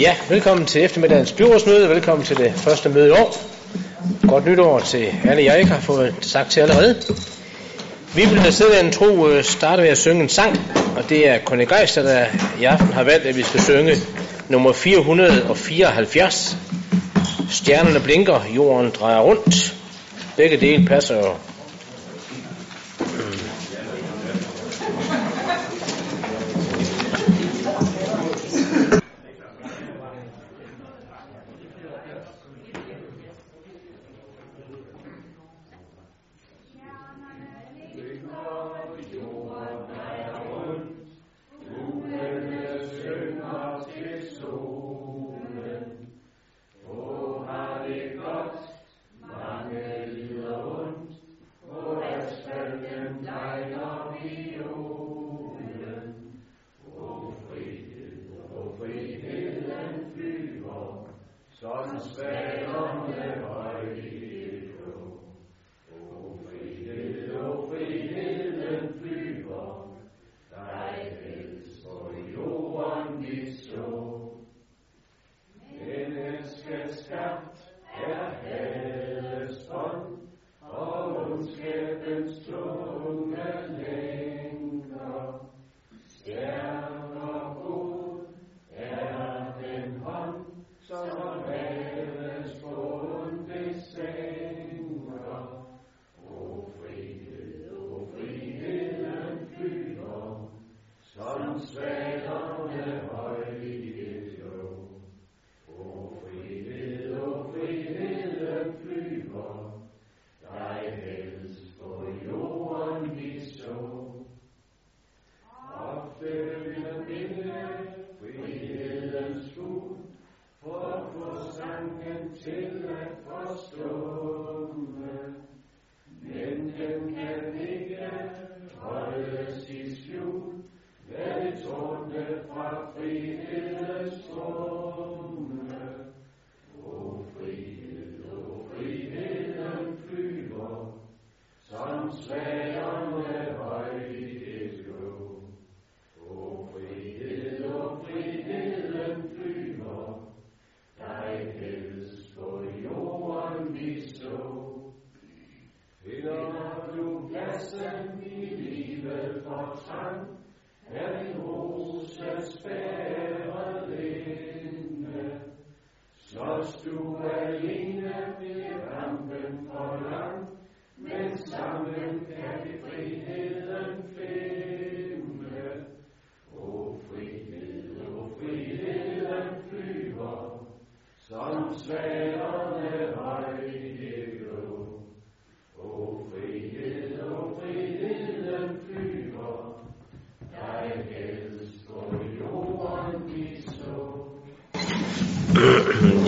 Ja, velkommen til eftermiddagens byrådsmøde. Velkommen til det første møde i år. Godt nytår til alle jer, ikke har fået sagt til allerede. Vi vil da sidde en tro øh, starte med at synge en sang, og det er Conny Geister, der i aften har valgt, at vi skal synge nummer 474. Stjernerne blinker, jorden drejer rundt. Begge dele passer jo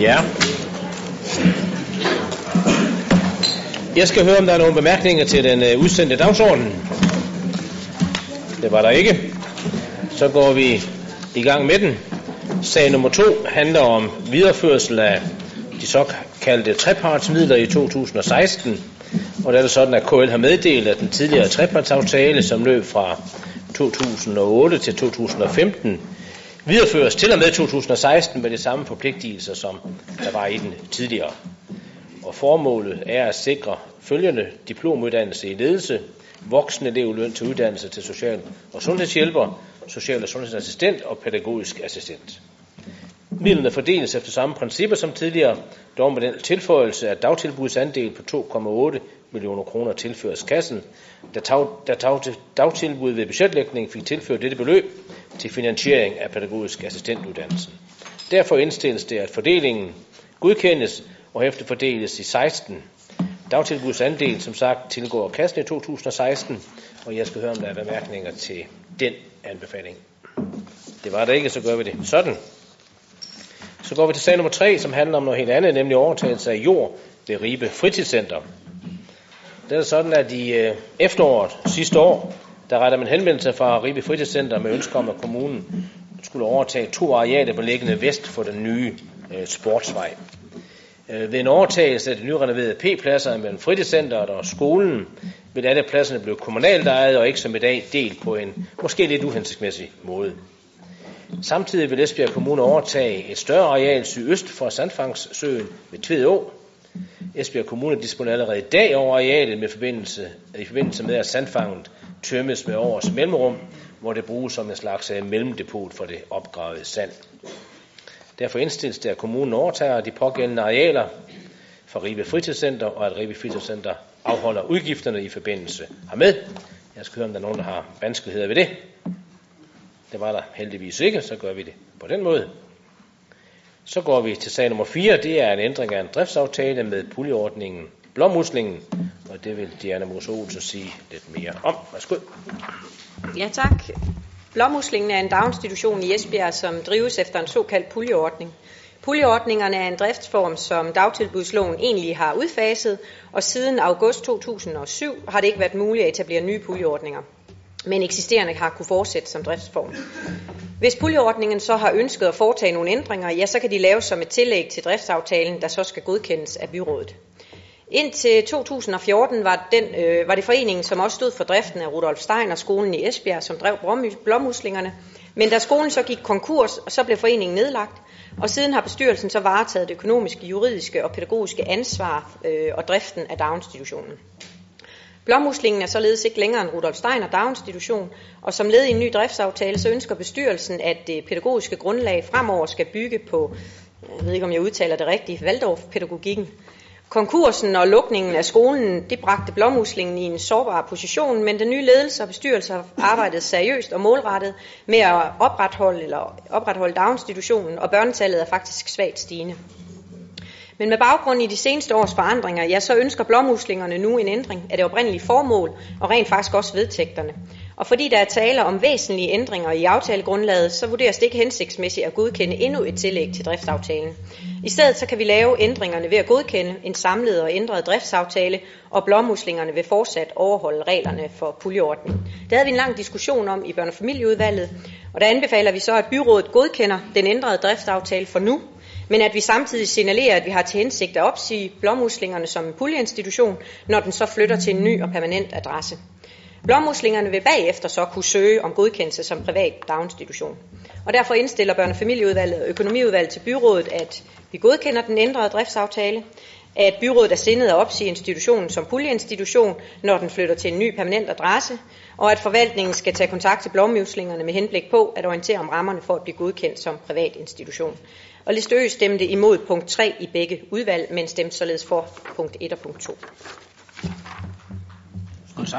Ja. Jeg skal høre, om der er nogle bemærkninger til den øh, udsendte dagsorden. Det var der ikke. Så går vi i gang med den. Sag nummer to handler om videreførsel af de såkaldte trepartsmidler i 2016. Og der er det sådan, at KL har meddelt, at den tidligere trepartsaftale, som løb fra 2008 til 2015, videreføres til og med 2016 med de samme forpligtelser, som der var i den tidligere. Og formålet er at sikre følgende diplomuddannelse i ledelse, voksne elevløn til uddannelse til social- og sundhedshjælper, social- og sundhedsassistent og pædagogisk assistent. Midlerne fordeles efter samme principper som tidligere, dog med den tilføjelse af dagtilbudsandel på 2,8 millioner kroner tilføres kassen, da, tag, da tag, dagtilbud ved budgetlægning fik tilført dette beløb til finansiering af pædagogisk assistentuddannelsen. Derfor indstilles det, at fordelingen godkendes og efter fordeles i 16. Dagtilbudsandel, som sagt, tilgår kassen i 2016, og jeg skal høre, om der er bemærkninger til den anbefaling. Det var der ikke, så gør vi det sådan. Så går vi til sag nummer 3, som handler om noget helt andet, nemlig overtagelse af jord ved Ribe Fritidscenter. Det er sådan, at i øh, efteråret sidste år, der retter man henvendelse fra Ribe Fritidscenter med ønske om, at kommunen skulle overtage to arealer beliggende vest for den nye øh, sportsvej. Øh, ved en overtagelse af de nyrenoverede P-pladser mellem fritidscenteret og skolen, vil alle pladserne blive kommunalt ejet og ikke som i dag delt på en måske lidt uhensigtsmæssig måde. Samtidig vil Esbjerg Kommune overtage et større areal sydøst for Sandfangssøen ved Tvedå. Esbjerg Kommune disponerer allerede i dag over arealet med forbindelse, i forbindelse med, at sandfanget tømmes med års mellemrum, hvor det bruges som en slags øh, mellemdepot for det opgravede sand. Derfor indstilles det, at kommunen overtager de pågældende arealer for Ribe Fritidscenter, og at Ribe Fritidscenter afholder udgifterne i forbindelse hermed. Jeg skal høre, om der er nogen, der har vanskeligheder ved det. Det var der heldigvis ikke, så gør vi det på den måde. Så går vi til sag nummer 4. Det er en ændring af en driftsaftale med puljeordningen Blåmuslingen, og det vil Diana Mose Olsen sige lidt mere om. Værsgo. Ja, tak. Blåmuslingen er en daginstitution i Esbjerg, som drives efter en såkaldt puljeordning. Puljeordningerne er en driftsform, som dagtilbudsloven egentlig har udfaset, og siden august 2007 har det ikke været muligt at etablere nye puljeordninger. Men eksisterende har kunne fortsætte som driftsform. Hvis puljeordningen så har ønsket at foretage nogle ændringer, ja, så kan de laves som et tillæg til driftsaftalen, der så skal godkendes af byrådet. Indtil 2014 var, den, øh, var det foreningen, som også stod for driften af Rudolf Steiner skolen i Esbjerg, som drev blommuslingerne. Men da skolen så gik konkurs, så blev foreningen nedlagt, og siden har bestyrelsen så varetaget det økonomiske, juridiske og pædagogiske ansvar øh, og driften af daginstitutionen. Blommuslingen er således ikke længere en Rudolf Steiner daginstitution, og som led i en ny driftsaftale, så ønsker bestyrelsen, at det pædagogiske grundlag fremover skal bygge på, jeg ved ikke om jeg udtaler det rigtigt, Waldorf-pædagogikken, Konkursen og lukningen af skolen, det bragte blåmuslingen i en sårbar position, men den nye ledelse og bestyrelse har arbejdet seriøst og målrettet med at opretholde, eller opretholde daginstitutionen, og børnetallet er faktisk svagt stigende. Men med baggrund i de seneste års forandringer, ja, så ønsker blåmuslingerne nu en ændring af det oprindelige formål, og rent faktisk også vedtægterne. Og fordi der er tale om væsentlige ændringer i aftalegrundlaget, så vurderes det ikke hensigtsmæssigt at godkende endnu et tillæg til driftsaftalen. I stedet så kan vi lave ændringerne ved at godkende en samlet og ændret driftsaftale, og blåmuslingerne vil fortsat overholde reglerne for puljeordningen. Det havde vi en lang diskussion om i børne- og familieudvalget, og der anbefaler vi så, at byrådet godkender den ændrede driftsaftale for nu, men at vi samtidig signalerer, at vi har til hensigt at opsige blåmuslingerne som en puljeinstitution, når den så flytter til en ny og permanent adresse. Blåmuslingerne vil bagefter så kunne søge om godkendelse som privat daginstitution. Og derfor indstiller børne- og familieudvalget og økonomiudvalget til byrådet, at vi godkender den ændrede driftsaftale, at byrådet er sindet at opsige institutionen som puljeinstitution, når den flytter til en ny permanent adresse, og at forvaltningen skal tage kontakt til blommuslingerne med henblik på at orientere om rammerne for at blive godkendt som privat institution. Og Liste Ø stemte imod punkt 3 i begge udvalg, men stemte således for punkt 1 og punkt 2. Så.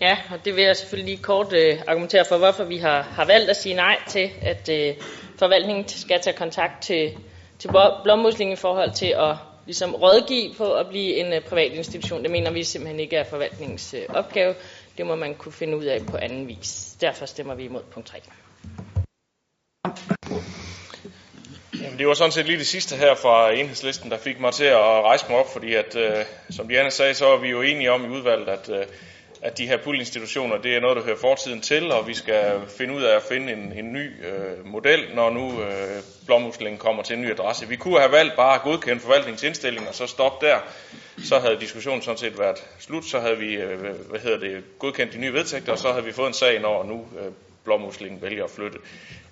Ja, og det vil jeg selvfølgelig lige kort øh, argumentere for, hvorfor vi har, har valgt at sige nej til, at øh, forvaltningen skal tage kontakt til, til blommusling i forhold til at ligesom rådgive på at blive en øh, privat institution. Det mener vi simpelthen ikke er forvaltningens øh, opgave. Det må man kunne finde ud af på anden vis. Derfor stemmer vi imod punkt 3. Jamen, det var sådan set lige det sidste her fra enhedslisten, der fik mig til at rejse mig op, fordi at, øh, som Diana sagde, så er vi jo enige om i udvalget, at, øh, at de her poolinstitutioner, det er noget, der hører fortiden til, og vi skal finde ud af at finde en, en ny øh, model, når nu øh, blommuslingen kommer til en ny adresse. Vi kunne have valgt bare at godkende forvaltningsindstilling og så stoppe der. Så havde diskussionen sådan set været slut, så havde vi øh, hvad hedder det, godkendt de nye vedtægter, og så havde vi fået en sag, når nu øh, blommuslingen vælger at flytte.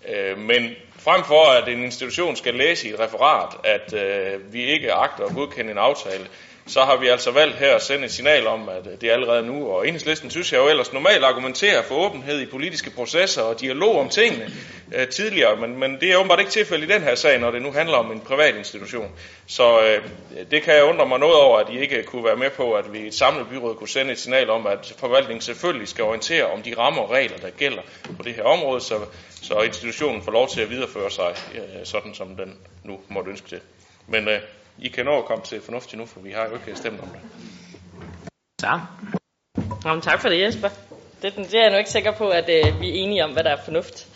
Øh, men frem for at en institution skal læse i et referat, at øh, vi ikke agter at godkende en aftale, så har vi altså valgt her at sende et signal om, at det er allerede nu, og enhedslisten synes jeg jo ellers normalt argumenterer for åbenhed i politiske processer og dialog om tingene øh, tidligere, men, men det er åbenbart ikke tilfældet i den her sag, når det nu handler om en privat institution. Så øh, det kan jeg undre mig noget over, at I ikke kunne være med på, at vi i et samlet byråd kunne sende et signal om, at forvaltningen selvfølgelig skal orientere om de rammer og regler, der gælder på det her område, så, så institutionen får lov til at videreføre sig øh, sådan, som den nu måtte ønske det. Men øh, i kan nå at komme til fornuft nu, for vi har jo ikke stemt om det. Så. Jamen, tak for det, Jesper. Det, det er jeg nu ikke sikker på, at øh, vi er enige om, hvad der er fornuft.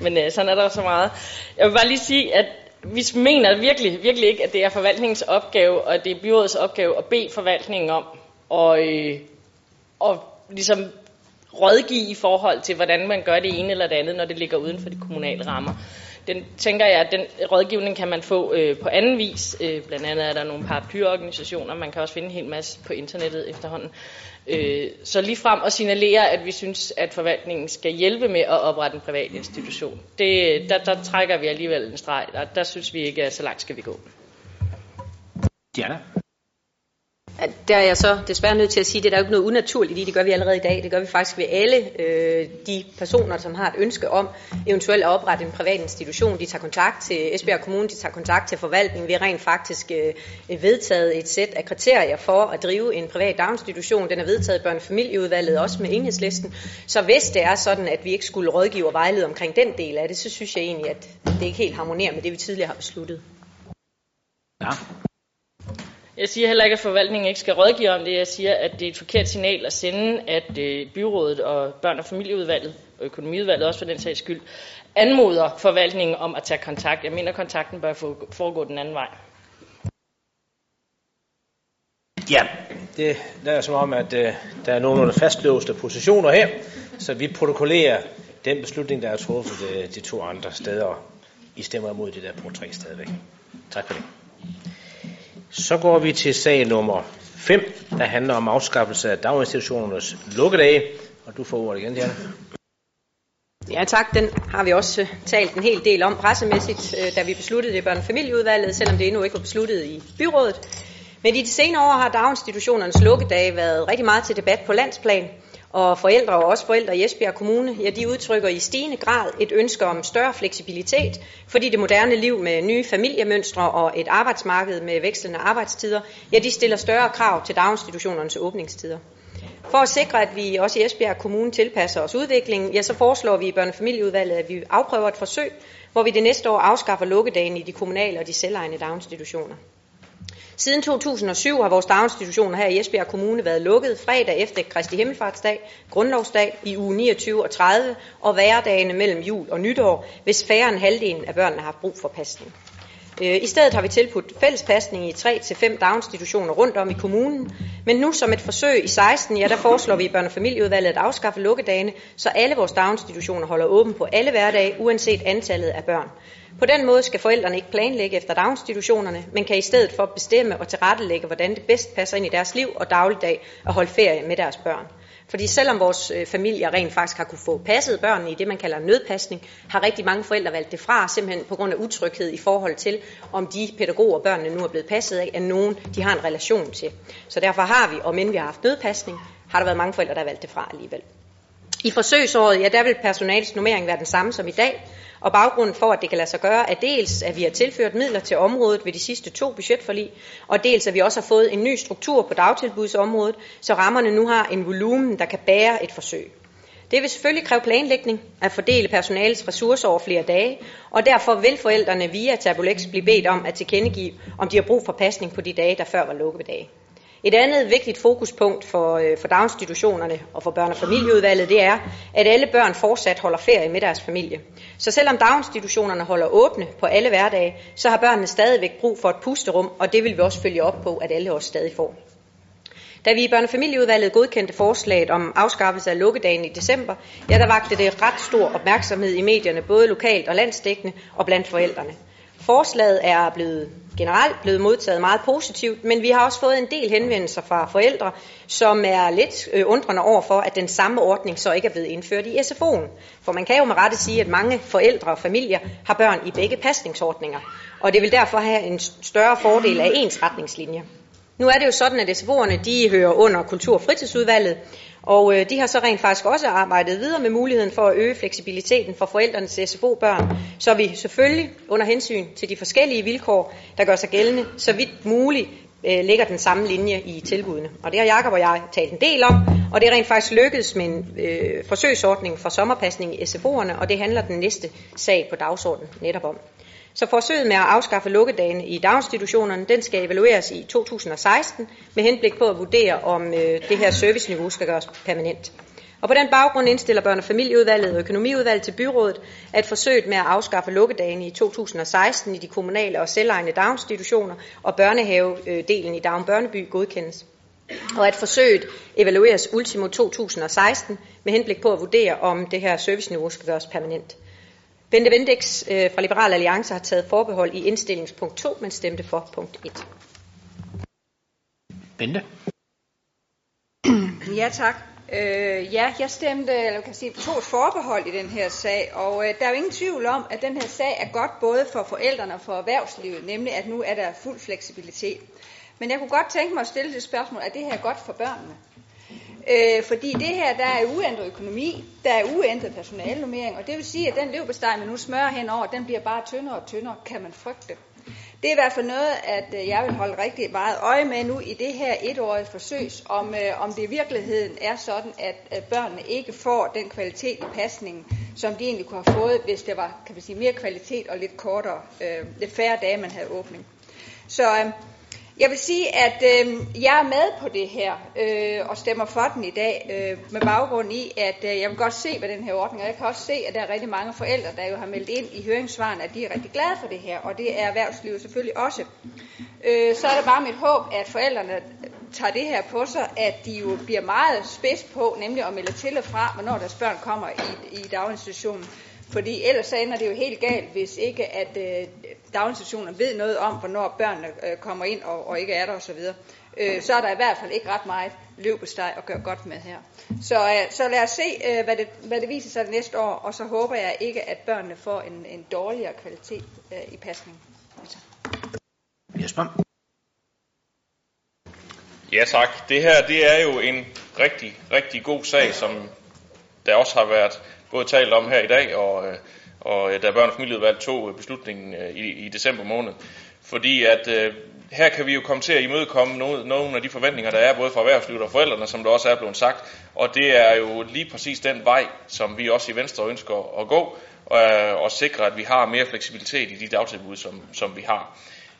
Men øh, sådan er der jo så meget. Jeg vil bare lige sige, at vi mener virkelig, virkelig ikke, at det er forvaltningens opgave, og det er byrådets opgave at bede forvaltningen om og, øh, og ligesom rådgive i forhold til, hvordan man gør det ene eller det andet, når det ligger uden for de kommunale rammer den tænker jeg, at den rådgivning kan man få øh, på anden vis. Øh, blandt andet er der nogle paraplyorganisationer, man kan også finde en hel masse på internettet efterhånden. Øh, så lige frem og signalere, at vi synes, at forvaltningen skal hjælpe med at oprette en privat institution. Det, der, der trækker vi alligevel en streg. Der, der synes vi ikke, at så langt skal vi gå. Diana? Der er jeg så desværre nødt til at sige, at det er der jo ikke noget unaturligt i. Det gør vi allerede i dag. Det gør vi faktisk ved alle øh, de personer, som har et ønske om eventuelt at oprette en privat institution. De tager kontakt til Esbjerg Kommune, de tager kontakt til forvaltningen. Vi har rent faktisk øh, vedtaget et sæt af kriterier for at drive en privat daginstitution. Den er vedtaget i børnefamilieudvalget også med enhedslisten. Så hvis det er sådan, at vi ikke skulle rådgive og vejlede omkring den del af det, så synes jeg egentlig, at det ikke helt harmonerer med det, vi tidligere har besluttet. Ja. Jeg siger heller ikke, at forvaltningen ikke skal rådgive om det. Jeg siger, at det er et forkert signal at sende, at øh, byrådet og børn- og familieudvalget, og økonomiudvalget også for den sags skyld, anmoder forvaltningen om at tage kontakt. Jeg mener, at kontakten bør foregå den anden vej. Ja, det lader som om, at øh, der er nogle fastlåste positioner her, så vi protokollerer den beslutning, der er truffet de, de to andre steder. I stemmer imod det der på tre stadigvæk. Tak for det. Så går vi til sag nummer 5, der handler om afskaffelse af daginstitutionernes lukkedage. Og du får ordet igen, Janne. Ja tak, den har vi også øh, talt en hel del om pressemæssigt, øh, da vi besluttede det i børnefamilieudvalget, selvom det endnu ikke var besluttet i byrådet. Men i de senere år har daginstitutionernes lukkedage været rigtig meget til debat på landsplan, og forældre og også forældre i Esbjerg Kommune, ja, de udtrykker i stigende grad et ønske om større fleksibilitet, fordi det moderne liv med nye familiemønstre og et arbejdsmarked med vekslende arbejdstider, ja, de stiller større krav til daginstitutionernes åbningstider. For at sikre, at vi også i Esbjerg Kommune tilpasser os udviklingen, ja, så foreslår vi i børnefamilieudvalget, at vi afprøver et forsøg, hvor vi det næste år afskaffer lukkedagen i de kommunale og de selvejende daginstitutioner. Siden 2007 har vores daginstitutioner her i Esbjerg Kommune været lukket fredag efter Kristi Himmelfartsdag, Grundlovsdag i uge 29 og 30 og hverdagene mellem jul og nytår, hvis færre end halvdelen af børnene har brug for pasning. Øh, I stedet har vi tilbudt fællespasning i 3-5 daginstitutioner rundt om i kommunen, men nu som et forsøg i 16, ja, der foreslår vi i børne- og familieudvalget at afskaffe lukkedagene, så alle vores daginstitutioner holder åben på alle hverdage, uanset antallet af børn. På den måde skal forældrene ikke planlægge efter daginstitutionerne, men kan i stedet for bestemme og tilrettelægge, hvordan det bedst passer ind i deres liv og dagligdag at holde ferie med deres børn. Fordi selvom vores øh, familier rent faktisk har kunne få passet børnene i det, man kalder nødpasning, har rigtig mange forældre valgt det fra, simpelthen på grund af utryghed i forhold til, om de pædagoger, børnene nu er blevet passet af, er nogen, de har en relation til. Så derfor har vi, og men vi har haft nødpasning, har der været mange forældre, der har valgt det fra alligevel. I forsøgsåret, ja, der vil personalets normering være den samme som i dag, og baggrunden for, at det kan lade sig gøre, er dels, at vi har tilført midler til området ved de sidste to budgetforlig, og dels, at vi også har fået en ny struktur på dagtilbudsområdet, så rammerne nu har en volumen, der kan bære et forsøg. Det vil selvfølgelig kræve planlægning at fordele personalets ressourcer over flere dage, og derfor vil forældrene via Tabulex blive bedt om at tilkendegive, om de har brug for pasning på de dage, der før var lukkedage. Et andet vigtigt fokuspunkt for, øh, for daginstitutionerne og for børne- og familieudvalget, det er, at alle børn fortsat holder ferie med deres familie. Så selvom daginstitutionerne holder åbne på alle hverdage, så har børnene stadigvæk brug for et pusterum, og det vil vi også følge op på, at alle også stadig får. Da vi i børne- og familieudvalget godkendte forslaget om afskaffelse af lukkedagen i december, ja, der vagte det ret stor opmærksomhed i medierne, både lokalt og landsdækkende og blandt forældrene. Forslaget er blevet generelt blevet modtaget meget positivt, men vi har også fået en del henvendelser fra forældre, som er lidt øh, undrende over for, at den samme ordning så ikke er blevet indført i SFO'en. For man kan jo med rette sige, at mange forældre og familier har børn i begge pasningsordninger, og det vil derfor have en større fordel af ens retningslinje. Nu er det jo sådan, at SFO'erne de hører under Kultur- og Fritidsudvalget, og øh, de har så rent faktisk også arbejdet videre med muligheden for at øge fleksibiliteten for forældrenes SFO-børn, så vi selvfølgelig under hensyn til de forskellige vilkår, der gør sig gældende, så vidt muligt øh, ligger den samme linje i tilbudene. Og det har Jakob og jeg talt en del om, og det er rent faktisk lykkedes med en øh, forsøgsordning for sommerpasning i SFO'erne, og det handler den næste sag på dagsordenen netop om. Så forsøget med at afskaffe lukkedagene i daginstitutionerne, den skal evalueres i 2016 med henblik på at vurdere, om øh, det her serviceniveau skal gøres permanent. Og på den baggrund indstiller børne- og familieudvalget og økonomiudvalget til byrådet, at forsøget med at afskaffe lukkedagene i 2016 i de kommunale og selvejende daginstitutioner og børnehavedelen i Dagen Børneby godkendes. Og at forsøget evalueres ultimo 2016 med henblik på at vurdere, om det her serviceniveau skal gøres permanent. Bente Vendex øh, fra Liberal Alliance har taget forbehold i indstillingspunkt 2, men stemte for punkt 1. Bente? Ja, tak. Øh, ja, jeg stemte, eller kan sige, to forbehold i den her sag, og øh, der er jo ingen tvivl om, at den her sag er godt både for forældrene og for erhvervslivet, nemlig at nu er der fuld fleksibilitet. Men jeg kunne godt tænke mig at stille det spørgsmål, er det her godt for børnene? Øh, fordi det her, der er uændret økonomi, der er uændret personalnummering, og det vil sige, at den leverpostej, man nu smører henover, den bliver bare tyndere og tyndere, kan man frygte. Det er i hvert fald noget, at øh, jeg vil holde rigtig meget øje med nu i det her etårige forsøg, om, øh, om det i virkeligheden er sådan, at, at børnene ikke får den kvalitet i pasningen, som de egentlig kunne have fået, hvis det var kan vi sige, mere kvalitet og lidt kortere, øh, lidt færre dage, man havde åbning. Så øh, jeg vil sige, at øh, jeg er med på det her øh, og stemmer for den i dag øh, med baggrund i, at øh, jeg vil godt se, hvad den her ordning er. Jeg kan også se, at der er rigtig mange forældre, der jo har meldt ind i høringssvaren, at de er rigtig glade for det her, og det er erhvervslivet selvfølgelig også. Øh, så er det bare mit håb, at forældrene tager det her på sig, at de jo bliver meget spids på, nemlig at melde til og fra, hvornår deres børn kommer i, i daginstitutionen. Fordi ellers så ender det jo helt galt, hvis ikke at øh, daginstitutionen ved noget om, hvornår børnene øh, kommer ind og, og ikke er der osv. Øh, så er der i hvert fald ikke ret meget løb på steg at gøre godt med her. Så, øh, så lad os se, øh, hvad, det, hvad det viser sig næste år, og så håber jeg ikke, at børnene får en, en dårligere kvalitet øh, i pasning. Altså. Jesper? Ja tak. Det her det er jo en rigtig, rigtig god sag, som der også har været både talt om her i dag, og, øh, og øh, da Børn- og Familieudvalg tog øh, beslutningen i, i december måned. Fordi at øh, her kan vi jo komme til at imødekomme nogle, nogle af de forventninger, der er både fra erhvervslivet og forældrene, som der også er blevet sagt. Og det er jo lige præcis den vej, som vi også i Venstre ønsker at gå, øh, og sikre, at vi har mere fleksibilitet i de dagtilbud, som, som vi har.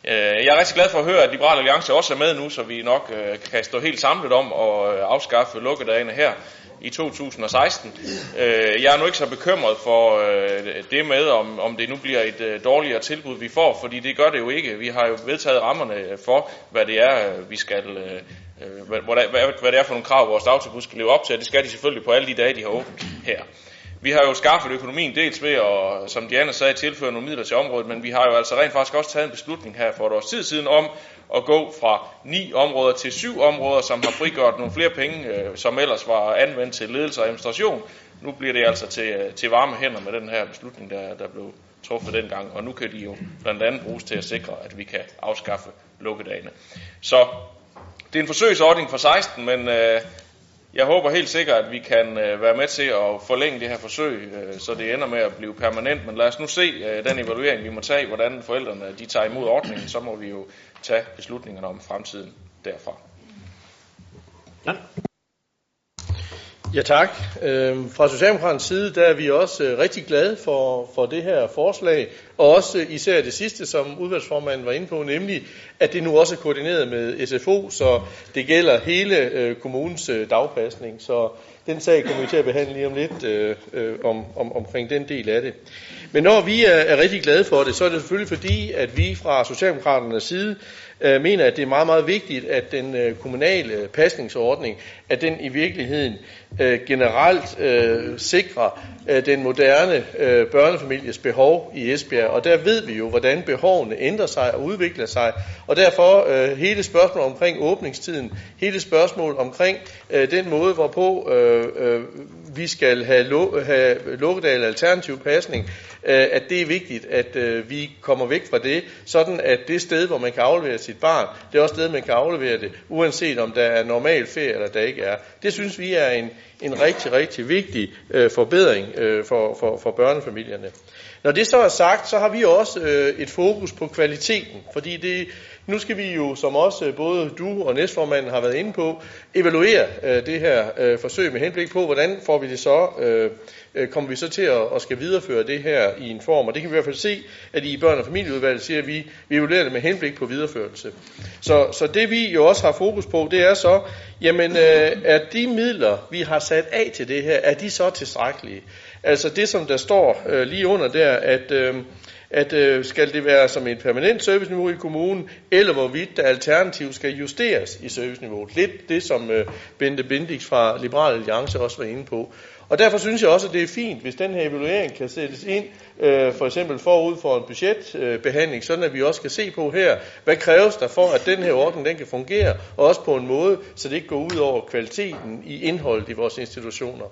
Øh, jeg er rigtig glad for at høre, at Liberal Alliance også er med nu, så vi nok øh, kan stå helt samlet om at øh, afskaffe lukkedagene her i 2016. Jeg er nu ikke så bekymret for det med, om, om det nu bliver et dårligere tilbud, vi får, fordi det gør det jo ikke. Vi har jo vedtaget rammerne for, hvad det er, vi skal... Hvad, hvad det er for nogle krav, vores dagtilbud skal leve op til, og det skal de selvfølgelig på alle de dage, de har åbent her. Vi har jo skaffet økonomien dels ved at, som Diana sagde, tilføre nogle midler til området, men vi har jo altså rent faktisk også taget en beslutning her for et års tid siden om at gå fra ni områder til syv områder, som har frigjort nogle flere penge, øh, som ellers var anvendt til ledelse og administration. Nu bliver det altså til, øh, til varme hænder med den her beslutning, der, der blev truffet dengang, og nu kan de jo blandt andet bruges til at sikre, at vi kan afskaffe lukkedagene. Så det er en forsøgsordning for 16, men øh, jeg håber helt sikkert, at vi kan øh, være med til at forlænge det her forsøg, øh, så det ender med at blive permanent. Men lad os nu se øh, den evaluering, vi må tage, hvordan forældrene de tager imod ordningen, så må vi jo tage beslutningerne om fremtiden derfra. Ja. Ja tak. Øhm, fra Socialdemokraternes side der er vi også øh, rigtig glade for, for det her forslag, og også øh, især det sidste, som udvalgsformanden var inde på, nemlig at det nu også er koordineret med SFO, så det gælder hele øh, kommunens øh, dagpasning. Så den sag kommer vi til at behandle lige om lidt øh, øh, om, om, omkring den del af det. Men når vi er, er rigtig glade for det, så er det selvfølgelig fordi, at vi fra Socialdemokraternes side øh, mener, at det er meget, meget vigtigt, at den øh, kommunale pasningsordning, at den i virkeligheden øh, generelt øh, sikrer øh, den moderne øh, børnefamilies behov i Esbjerg. Og der ved vi jo, hvordan behovene ændrer sig og udvikler sig. Og derfor øh, hele spørgsmålet omkring åbningstiden, hele spørgsmålet omkring øh, den måde, hvorpå øh, øh, vi skal have, lo- have lukkedal alternativ pasning, øh, at det er vigtigt, at øh, vi kommer væk fra det, sådan at det sted, hvor man kan aflevere sit barn, det er også sted, man kan aflevere det, uanset om der er normal ferie eller der ikke er. Det synes vi er en, en rigtig, rigtig vigtig øh, forbedring øh, for, for, for børnefamilierne. Når det så er sagt, så har vi også øh, et fokus på kvaliteten, fordi det, nu skal vi jo, som også både du og næstformanden har været inde på, evaluere øh, det her øh, forsøg med henblik på, hvordan får vi det så, øh, øh kommer vi så til at, at skal videreføre det her i en form. Og det kan vi i hvert fald se, at i børn- og familieudvalget siger, at vi, vi evaluerer det med henblik på videreførelse. Så, så det vi jo også har fokus på, det er så, jamen øh, er de midler, vi har sat af til det her, er de så tilstrækkelige? Altså det, som der står øh, lige under der, at... Øh, at øh, skal det være som et permanent serviceniveau i kommunen, eller hvorvidt der alternativt skal justeres i serviceniveauet. Lidt det, som øh, Bente Bindix fra Liberal Alliance også var inde på. Og derfor synes jeg også, at det er fint, hvis den her evaluering kan sættes ind, øh, for eksempel forud for en budgetbehandling, sådan at vi også kan se på her, hvad kræves der for, at den her ordning den kan fungere, og også på en måde, så det ikke går ud over kvaliteten i indholdet i vores institutioner.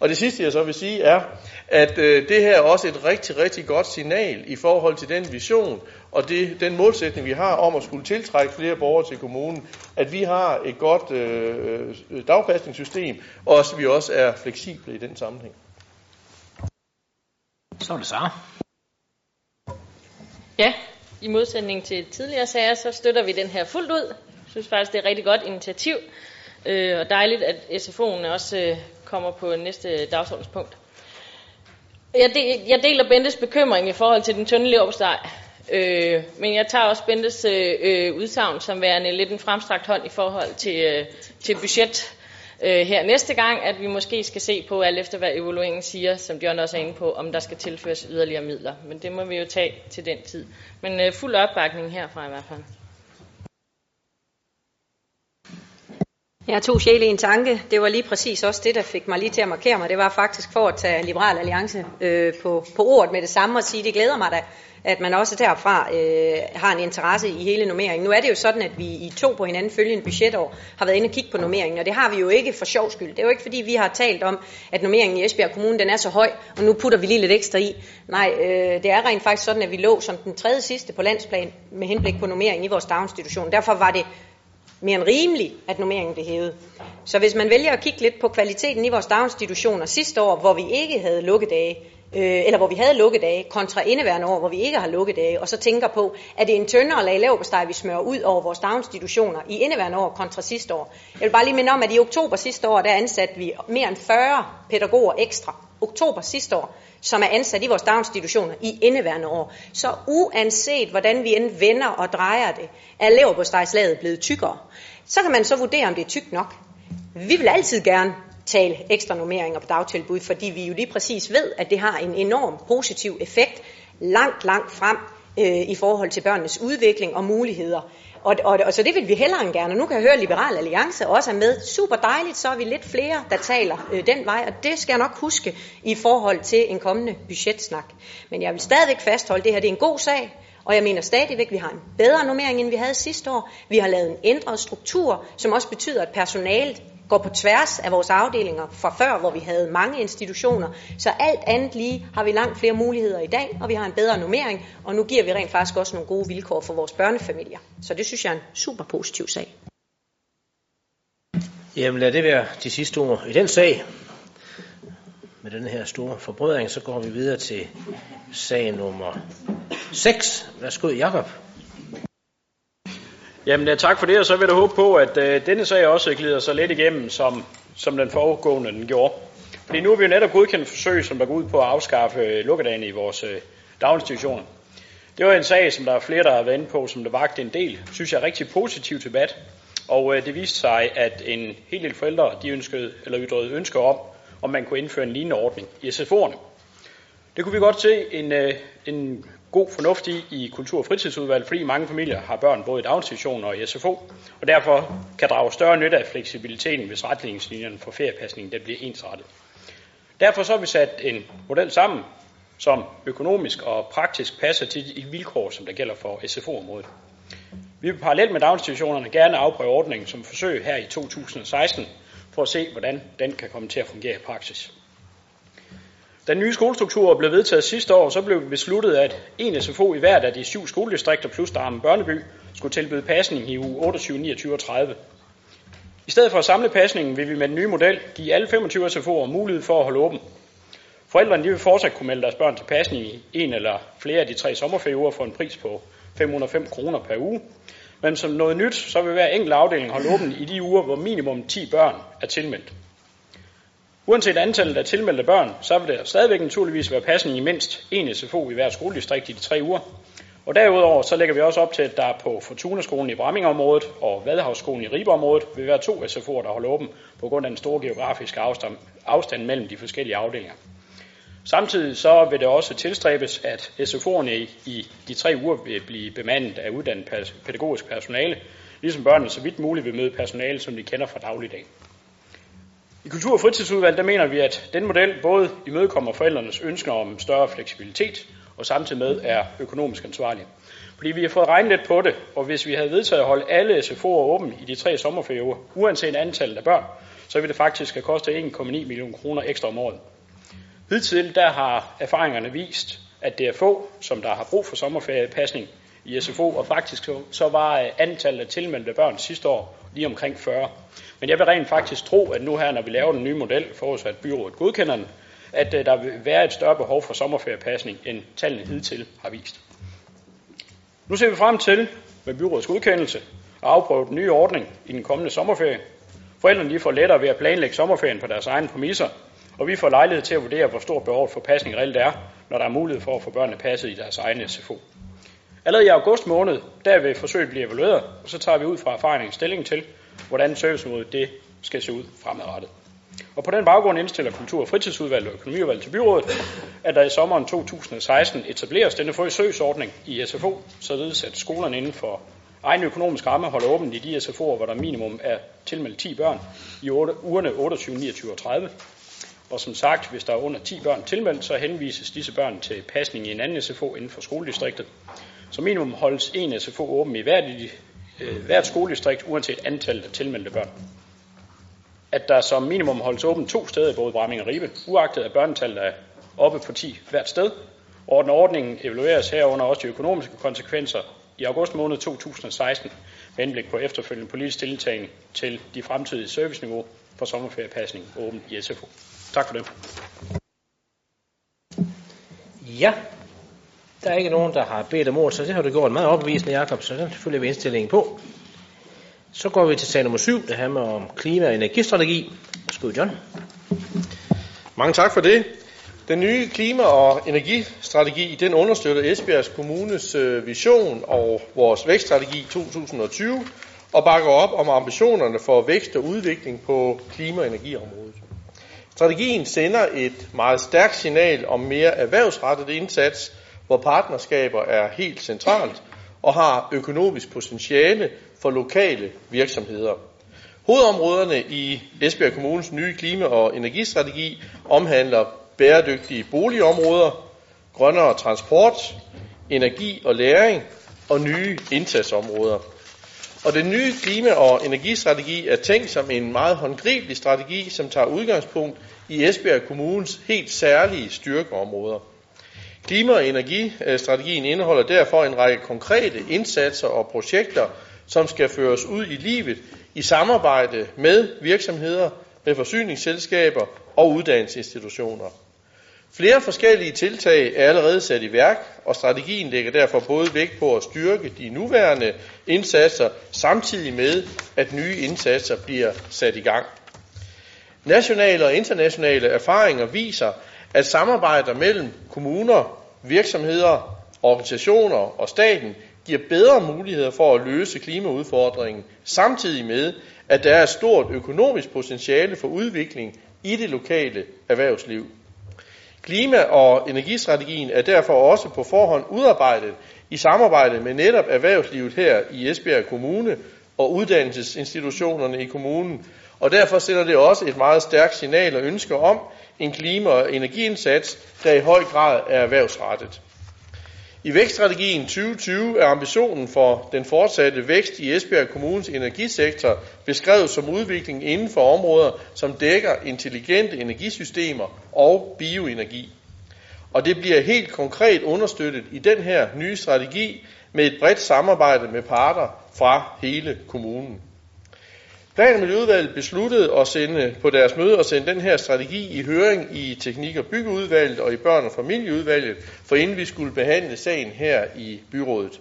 Og det sidste, jeg så vil sige, er, at øh, det her er også et rigtig, rigtig godt signal i forhold til den vision og det, den målsætning, vi har om at skulle tiltrække flere borgere til kommunen, at vi har et godt øh, øh dagpasningssystem, og at vi også er fleksible i den sammenhæng. Så er det så. Ja, i modsætning til tidligere sager, så støtter vi den her fuldt ud. Jeg synes faktisk, det er et rigtig godt initiativ, øh, og dejligt, at SFO'en også øh, kommer på næste dagsordenspunkt. Jeg, de, jeg deler Bentes bekymring i forhold til den tynde leverpostej, øh, men jeg tager også Bentes øh, øh, udsagn som værende lidt en fremstrakt hånd i forhold til, øh, til budget øh, her næste gang, at vi måske skal se på, alt efter hvad evalueringen siger, som John også er inde på, om der skal tilføres yderligere midler. Men det må vi jo tage til den tid. Men øh, fuld opbakning herfra i hvert fald. Jeg tog to sjæle i en tanke. Det var lige præcis også det, der fik mig lige til at markere mig. Det var faktisk for at tage Liberal Alliance øh, på, på ordet med det samme og sige, det glæder mig da, at man også derfra øh, har en interesse i hele nummeringen. Nu er det jo sådan, at vi i to på hinanden følgende budgetår har været inde og kigge på nummeringen, og det har vi jo ikke for sjov skyld. Det er jo ikke fordi, vi har talt om, at nummeringen i Esbjerg Kommune den er så høj, og nu putter vi lige lidt ekstra i. Nej, øh, det er rent faktisk sådan, at vi lå som den tredje sidste på landsplan med henblik på nummeringen i vores daginstitution. Derfor var det mere end rimeligt, at normeringen blev hævet. Så hvis man vælger at kigge lidt på kvaliteten i vores daginstitutioner sidste år, hvor vi ikke havde lukkedage, øh, eller hvor vi havde lukkedage, kontra indeværende år, hvor vi ikke har lukkedage, og så tænker på, at det er en tyndere lag lavbesteg, vi smører ud over vores daginstitutioner i indeværende år kontra sidste år. Jeg vil bare lige minde om, at i oktober sidste år, der ansatte vi mere end 40 pædagoger ekstra. Oktober sidste år som er ansat i vores daginstitutioner i indeværende år. Så uanset hvordan vi end vender og drejer det, er leverpostejslaget blevet tykkere. Så kan man så vurdere, om det er tykt nok. Vi vil altid gerne tale ekstra normeringer på dagtilbud, fordi vi jo lige præcis ved, at det har en enorm positiv effekt langt, langt frem øh, i forhold til børnenes udvikling og muligheder. Og, og, og så det vil vi hellere end gerne. Nu kan jeg høre, at Liberal Alliance også er med. Super dejligt, så er vi lidt flere, der taler øh, den vej, og det skal jeg nok huske i forhold til en kommende budgetsnak. Men jeg vil stadigvæk fastholde, at det her det er en god sag, og jeg mener stadigvæk, at vi har en bedre normering, end vi havde sidste år. Vi har lavet en ændret struktur, som også betyder, at personalet går på tværs af vores afdelinger fra før, hvor vi havde mange institutioner. Så alt andet lige har vi langt flere muligheder i dag, og vi har en bedre nummering, og nu giver vi rent faktisk også nogle gode vilkår for vores børnefamilier. Så det synes jeg er en super positiv sag. Jamen lad det være de sidste ord i den sag. Med den her store forbrødring, så går vi videre til sag nummer 6. Værsgo, Jakob. Jamen tak for det, og så vil jeg håbe på, at øh, denne sag også glider så let igennem, som, som den foregående den gjorde. Fordi nu har vi jo netop godkendt forsøg, som der går ud på at afskaffe øh, lukkedagene i vores øh, daginstitutioner. Det var en sag, som der er flere, der har været inde på, som der vagte en del, synes jeg, er rigtig positiv debat. Og øh, det viste sig, at en hel del forældre, de ønskede, eller ytrede ønsker om, om man kunne indføre en lignende ordning i SFO'erne. Det kunne vi godt se en, øh, en god fornuft i i kultur- og fritidsudvalget, fordi mange familier har børn både i daginstitutioner og i SFO, og derfor kan drage større nytte af fleksibiliteten, hvis retningslinjerne for feriepasning den bliver ensrettet. Derfor så har vi sat en model sammen, som økonomisk og praktisk passer til de vilkår, som der gælder for SFO-området. Vi vil parallelt med daginstitutionerne gerne afprøve ordningen som forsøg her i 2016, for at se, hvordan den kan komme til at fungere i praksis. Da den nye skolestruktur blev vedtaget sidste år, så blev det besluttet, at en SFO i hvert af de syv skoledistrikter plus Darmen Børneby skulle tilbyde pasning i uge 28, 29 og 30. I stedet for at samle pasningen vil vi med den nye model give alle 25 SFO'er mulighed for at holde åben. Forældrene de vil fortsat kunne melde deres børn til pasning i en eller flere af de tre sommerferieuger for en pris på 505 kroner per uge. Men som noget nyt, så vil hver enkelt afdeling holde åben i de uger, hvor minimum 10 børn er tilmeldt. Uanset antallet af tilmeldte børn, så vil der stadigvæk naturligvis være pasning i mindst en SFO i hver skoledistrikt i de tre uger. Og derudover så lægger vi også op til, at der på Fortuna-skolen i Brammingområdet og Vadehavsskolen i Ribeområdet vil være to SFO'er, der holder åben på grund af den store geografiske afstand, afstand mellem de forskellige afdelinger. Samtidig så vil det også tilstræbes, at SFO'erne i, i de tre uger vil blive bemandet af uddannet pædagogisk personale, ligesom børnene så vidt muligt vil møde personale, som de kender fra dagligdagen. I Kultur- og fritidsudvalget der mener vi, at den model både imødekommer forældrenes ønsker om større fleksibilitet og samtidig med er økonomisk ansvarlig. Fordi vi har fået regnet lidt på det, og hvis vi havde vedtaget at holde alle SFO'er åben i de tre sommerferieuger, uanset antallet af børn, så ville det faktisk have kostet 1,9 millioner kroner ekstra om året. Hidtil der har erfaringerne vist, at det er få, som der har brug for sommerferiepasning i SFO, og faktisk så var øh, antallet af tilmeldte børn sidste år lige omkring 40. Men jeg vil rent faktisk tro, at nu her, når vi laver den nye model, forudsat byrådet godkender den, at øh, der vil være et større behov for sommerferiepasning, end tallene hidtil har vist. Nu ser vi frem til, med byrådets godkendelse, at afprøve den nye ordning i den kommende sommerferie. Forældrene de får lettere ved at planlægge sommerferien på deres egne præmisser, og vi får lejlighed til at vurdere, hvor stort behovet for pasning reelt er, når der er mulighed for at få børnene passet i deres egne SFO. Allerede i august måned, der vil forsøget blive evalueret, og så tager vi ud fra erfaringen stilling til, hvordan serviceniveauet det skal se ud fremadrettet. Og på den baggrund indstiller Kultur- og fritidsudvalget og økonomiudvalget til byrådet, at der i sommeren 2016 etableres denne forsøgsordning i SFO, således at skolerne inden for egen økonomisk ramme holder åbent i de SFO'er, hvor der minimum er tilmeldt 10 børn i ugerne 28, 29 og 30. Og som sagt, hvis der er under 10 børn tilmeldt, så henvises disse børn til pasning i en anden SFO inden for skoledistriktet. Som minimum holdes en SFO åben i hvert, i, øh, hvert skoledistrikt, uanset antallet af tilmeldte børn. At der som minimum holdes åben to steder i både Bramming og Ribe, uagtet at børnetallet er oppe på 10 hvert sted. Og ordningen evalueres herunder også de økonomiske konsekvenser i august måned 2016 med henblik på efterfølgende politisk stillingtagen til de fremtidige serviceniveau for sommerferiepasning åben i SFO. Tak for det. Ja, der er ikke nogen, der har bedt om ord, så det har du gjort meget opbevisende, Jakob, så den følger vi indstillingen på. Så går vi til sag nummer 7, det handler om klima- og energistrategi. Værsgo, John. Mange tak for det. Den nye klima- og energistrategi, den understøtter Esbjergs Kommunes øh, vision og vores vækststrategi 2020 og bakker op om ambitionerne for vækst og udvikling på klima- og energiområdet. Strategien sender et meget stærkt signal om mere erhvervsrettet indsats, hvor partnerskaber er helt centralt og har økonomisk potentiale for lokale virksomheder. Hovedområderne i Esbjerg Kommunes nye klima- og energistrategi omhandler bæredygtige boligområder, grønnere transport, energi og læring og nye indsatsområder. Og den nye klima- og energistrategi er tænkt som en meget håndgribelig strategi, som tager udgangspunkt i Esbjerg Kommunes helt særlige styrkeområder. Klima- og energistrategien indeholder derfor en række konkrete indsatser og projekter, som skal føres ud i livet i samarbejde med virksomheder, med forsyningsselskaber og uddannelsesinstitutioner. Flere forskellige tiltag er allerede sat i værk, og strategien lægger derfor både vægt på at styrke de nuværende indsatser, samtidig med, at nye indsatser bliver sat i gang. Nationale og internationale erfaringer viser, at samarbejder mellem kommuner, virksomheder, organisationer og staten giver bedre muligheder for at løse klimaudfordringen, samtidig med, at der er et stort økonomisk potentiale for udvikling i det lokale erhvervsliv. Klima- og energistrategien er derfor også på forhånd udarbejdet i samarbejde med netop erhvervslivet her i Esbjerg Kommune og uddannelsesinstitutionerne i kommunen, og derfor sender det også et meget stærkt signal og ønske om en klima- og energiindsats, der i høj grad er erhvervsrettet. I vækststrategien 2020 er ambitionen for den fortsatte vækst i Esbjerg Kommunes energisektor beskrevet som udvikling inden for områder, som dækker intelligente energisystemer og bioenergi. Og det bliver helt konkret understøttet i den her nye strategi med et bredt samarbejde med parter fra hele kommunen. Plan- og Miljøudvalget besluttede at sende på deres møde at sende den her strategi i høring i Teknik- og Byggeudvalget og i Børn- og Familieudvalget, for inden vi skulle behandle sagen her i byrådet.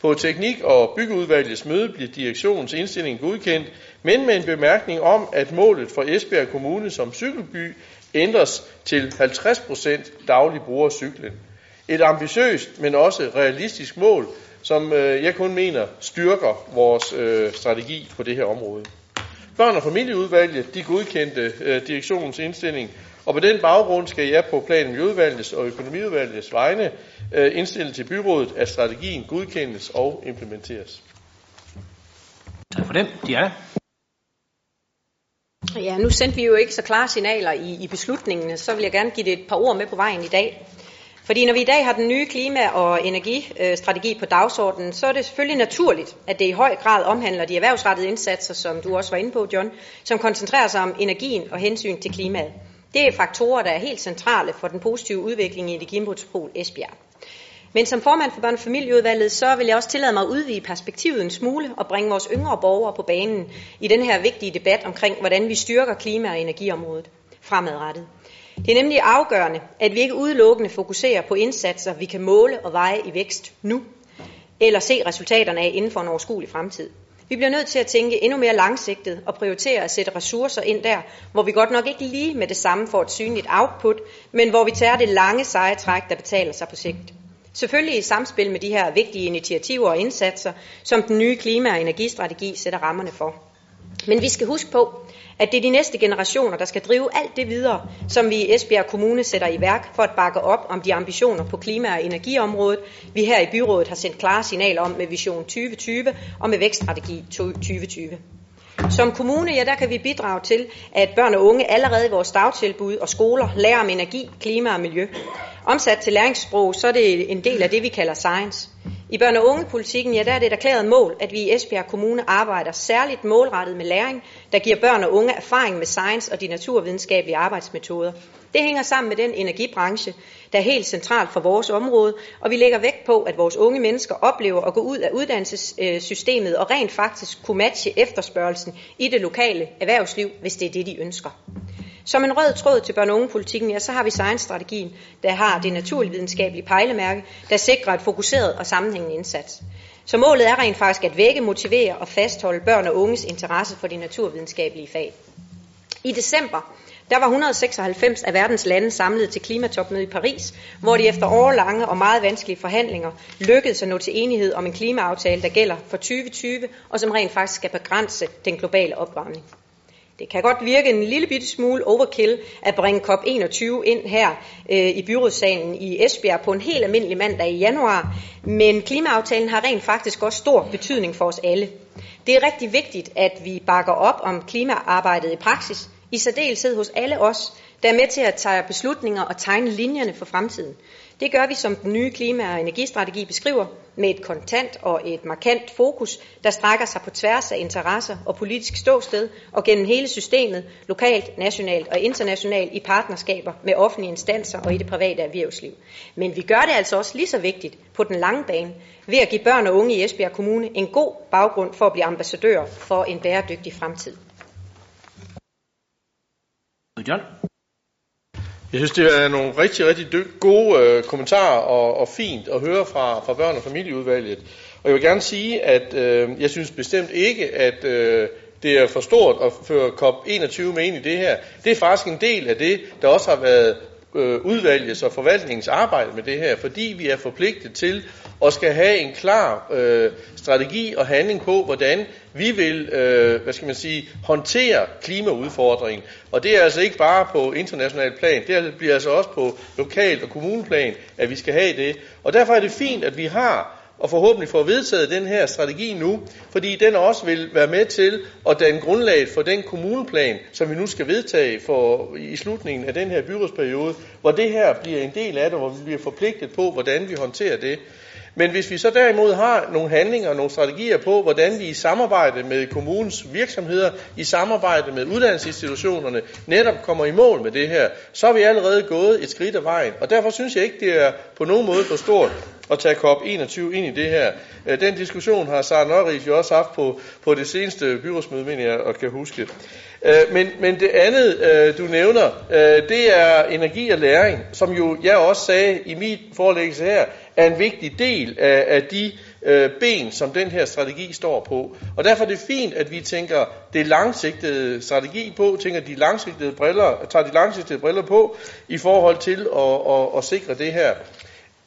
På Teknik- og Byggeudvalgets møde blev direktionens indstilling godkendt, men med en bemærkning om, at målet for Esbjerg Kommune som cykelby ændres til 50% daglig bruger cyklen. Et ambitiøst, men også realistisk mål, som øh, jeg kun mener styrker vores øh, strategi på det her område. Børn- og familieudvalget de godkendte øh, direktionens indstilling, og på den baggrund skal jeg på plan- og miljøudvalgets og økonomiudvalgets vegne øh, indstille til byrådet, at strategien godkendes og implementeres. Tak for det. De er. Ja, nu sendte vi jo ikke så klare signaler i, i beslutningen, så vil jeg gerne give det et par ord med på vejen i dag. Fordi når vi i dag har den nye klima- og energistrategi på dagsordenen, så er det selvfølgelig naturligt, at det i høj grad omhandler de erhvervsrettede indsatser, som du også var inde på, John, som koncentrerer sig om energien og hensyn til klimaet. Det er faktorer, der er helt centrale for den positive udvikling i Energimodspol Esbjerg. Men som formand for børne- og familieudvalget, så vil jeg også tillade mig at udvide perspektivet en smule og bringe vores yngre borgere på banen i den her vigtige debat omkring, hvordan vi styrker klima- og energiområdet fremadrettet. Det er nemlig afgørende, at vi ikke udelukkende fokuserer på indsatser, vi kan måle og veje i vækst nu, eller se resultaterne af inden for en overskuelig fremtid. Vi bliver nødt til at tænke endnu mere langsigtet og prioritere at sætte ressourcer ind der, hvor vi godt nok ikke lige med det samme får et synligt output, men hvor vi tager det lange seje træk, der betaler sig på sigt. Selvfølgelig i samspil med de her vigtige initiativer og indsatser, som den nye klima- og energistrategi sætter rammerne for. Men vi skal huske på, at det er de næste generationer, der skal drive alt det videre, som vi i Esbjerg Kommune sætter i værk for at bakke op om de ambitioner på klima- og energiområdet, vi her i byrådet har sendt klare signaler om med Vision 2020 og med Vækststrategi 2020. Som kommune, ja, der kan vi bidrage til, at børn og unge allerede i vores dagtilbud og skoler lærer om energi, klima og miljø. Omsat til læringssprog, så er det en del af det, vi kalder science. I børne- og ungepolitikken, ja, der er det et erklæret mål, at vi i Esbjerg Kommune arbejder særligt målrettet med læring, der giver børn og unge erfaring med science og de naturvidenskabelige arbejdsmetoder. Det hænger sammen med den energibranche, der er helt centralt for vores område, og vi lægger vægt på, at vores unge mennesker oplever at gå ud af uddannelsessystemet og rent faktisk kunne matche efterspørgelsen i det lokale erhvervsliv, hvis det er det, de ønsker. Som en rød tråd til børne- og ungepolitikken, ja, så har vi science-strategien, der har det naturvidenskabelige pejlemærke, der sikrer et fokuseret og sammenhængende indsats. Så målet er rent faktisk at vække, motivere og fastholde børn og unges interesse for de naturvidenskabelige fag. I december der var 196 af verdens lande samlet til klimatopmødet i Paris, hvor de efter årlange og meget vanskelige forhandlinger lykkedes at nå til enighed om en klimaaftale, der gælder for 2020, og som rent faktisk skal begrænse den globale opvarmning. Det kan godt virke en lille bitte smule overkill at bringe COP21 ind her øh, i byrådssalen i Esbjerg på en helt almindelig mandag i januar, men klimaaftalen har rent faktisk også stor betydning for os alle. Det er rigtig vigtigt, at vi bakker op om klimaarbejdet i praksis, i særdeleshed hos alle os, der er med til at tage beslutninger og tegne linjerne for fremtiden. Det gør vi, som den nye klima- og energistrategi beskriver, med et kontant og et markant fokus, der strækker sig på tværs af interesser og politisk ståsted og gennem hele systemet, lokalt, nationalt og internationalt i partnerskaber med offentlige instanser og i det private erhvervsliv. Men vi gør det altså også lige så vigtigt på den lange bane ved at give børn og unge i Esbjerg Kommune en god baggrund for at blive ambassadører for en bæredygtig fremtid. John? Jeg synes, det er nogle rigtig, rigtig dy- gode øh, kommentarer og, og fint at høre fra, fra børn- og familieudvalget. Og jeg vil gerne sige, at øh, jeg synes bestemt ikke, at øh, det er for stort at føre COP21 med ind i det her. Det er faktisk en del af det, der også har været øh, udvalgets og forvaltningens arbejde med det her, fordi vi er forpligtet til at skal have en klar øh, strategi og handling på, hvordan vi vil, øh, hvad skal man sige, håndtere klimaudfordringen. Og det er altså ikke bare på international plan, det bliver altså også på lokal og kommuneplan, at vi skal have det. Og derfor er det fint, at vi har og forhåbentlig får vedtaget den her strategi nu, fordi den også vil være med til at danne grundlag for den kommuneplan, som vi nu skal vedtage for i slutningen af den her byrådsperiode, hvor det her bliver en del af det, hvor vi bliver forpligtet på, hvordan vi håndterer det. Men hvis vi så derimod har nogle handlinger og nogle strategier på, hvordan vi i samarbejde med kommunens virksomheder, i samarbejde med uddannelsesinstitutionerne, netop kommer i mål med det her, så er vi allerede gået et skridt af vejen. Og derfor synes jeg ikke, det er på nogen måde for stort at tage COP21 ind i det her. Øh, den diskussion har Sara Nørrig jo også haft på, på det seneste byrådsmøde, mener jeg, og kan huske. Øh, men, men det andet, øh, du nævner, det er energi og læring, som jo jeg også sagde i mit forelæggelse her, er en vigtig del af, af de øh, ben, som den her strategi står på. Og derfor er det fint, at vi tænker det langsigtede strategi på, tænker de langsigtede briller, tager de langsigtede briller på i forhold til at, at, at sikre det her.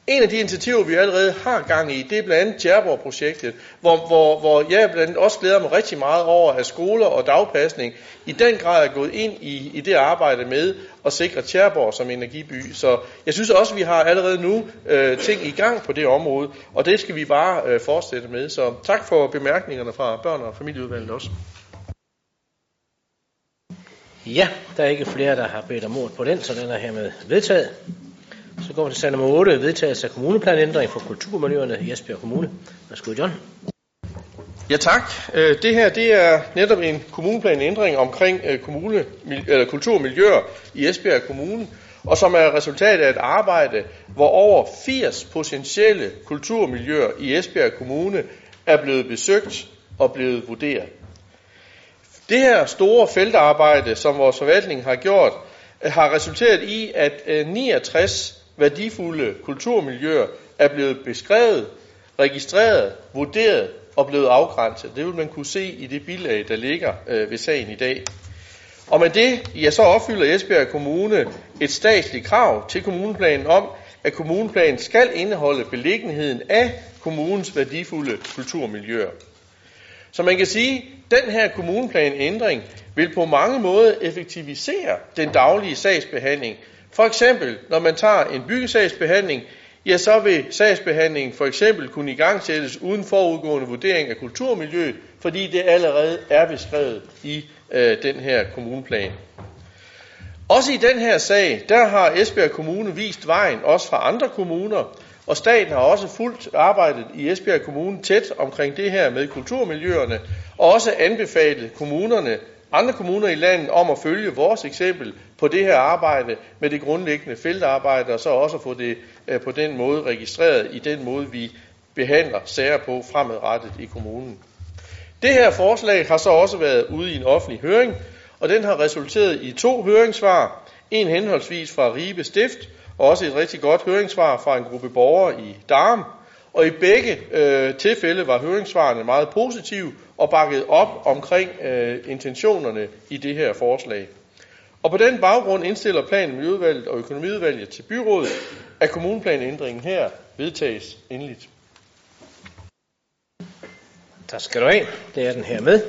En af de initiativer, vi allerede har gang i, det er blandt andet Djerborg-projektet, hvor, hvor, hvor jeg blandt andet også glæder mig rigtig meget over, at skoler og dagpasning i den grad er gået ind i, i det arbejde med at sikre Tjerborg som energiby. Så jeg synes også, at vi har allerede nu øh, ting i gang på det område, og det skal vi bare øh, fortsætte med. Så tak for bemærkningerne fra børn- og familieudvalget også. Ja, der er ikke flere, der har bedt om ord på den, så den er hermed vedtaget. Så går vi til sag nummer 8, vedtagelse af kommuneplanændring for kulturmiljøerne i Esbjerg Kommune. Værsgo, John. Ja tak. Øh, det her det er netop en kommuneplanændring omkring øh, kommune, eller kulturmiljøer i Esbjerg Kommune, og som er resultat af et arbejde, hvor over 80 potentielle kulturmiljøer i Esbjerg Kommune er blevet besøgt og blevet vurderet. Det her store feltarbejde, som vores forvaltning har gjort, har resulteret i, at øh, 69 værdifulde kulturmiljøer er blevet beskrevet, registreret, vurderet og blevet afgrænset. Det vil man kunne se i det bilag, der ligger øh, ved sagen i dag. Og med det, ja, så opfylder Esbjerg Kommune et statsligt krav til kommuneplanen om, at kommuneplanen skal indeholde beliggenheden af kommunens værdifulde kulturmiljøer. Så man kan sige, at den her kommuneplanændring vil på mange måder effektivisere den daglige sagsbehandling. For eksempel, når man tager en byggesagsbehandling, ja, så vil sagsbehandlingen for eksempel kunne igangsættes uden forudgående vurdering af kulturmiljøet, fordi det allerede er beskrevet i øh, den her kommuneplan. Også i den her sag, der har Esbjerg Kommune vist vejen, også fra andre kommuner, og staten har også fuldt arbejdet i Esbjerg Kommune tæt omkring det her med kulturmiljøerne, og også anbefalet kommunerne, andre kommuner i landet om at følge vores eksempel på det her arbejde med det grundlæggende feltarbejde, og så også få det øh, på den måde registreret i den måde, vi behandler sager på fremadrettet i kommunen. Det her forslag har så også været ude i en offentlig høring, og den har resulteret i to høringssvar. En henholdsvis fra Ribe Stift, og også et rigtig godt høringssvar fra en gruppe borgere i Darm. Og i begge øh, tilfælde var høringssvarene meget positive og bakket op omkring øh, intentionerne i det her forslag. Og på den baggrund indstiller planen Miljøudvalget og Økonomiudvalget til byrådet, at kommuneplanændringen her vedtages endeligt. Tak skal du have. Det er den her med.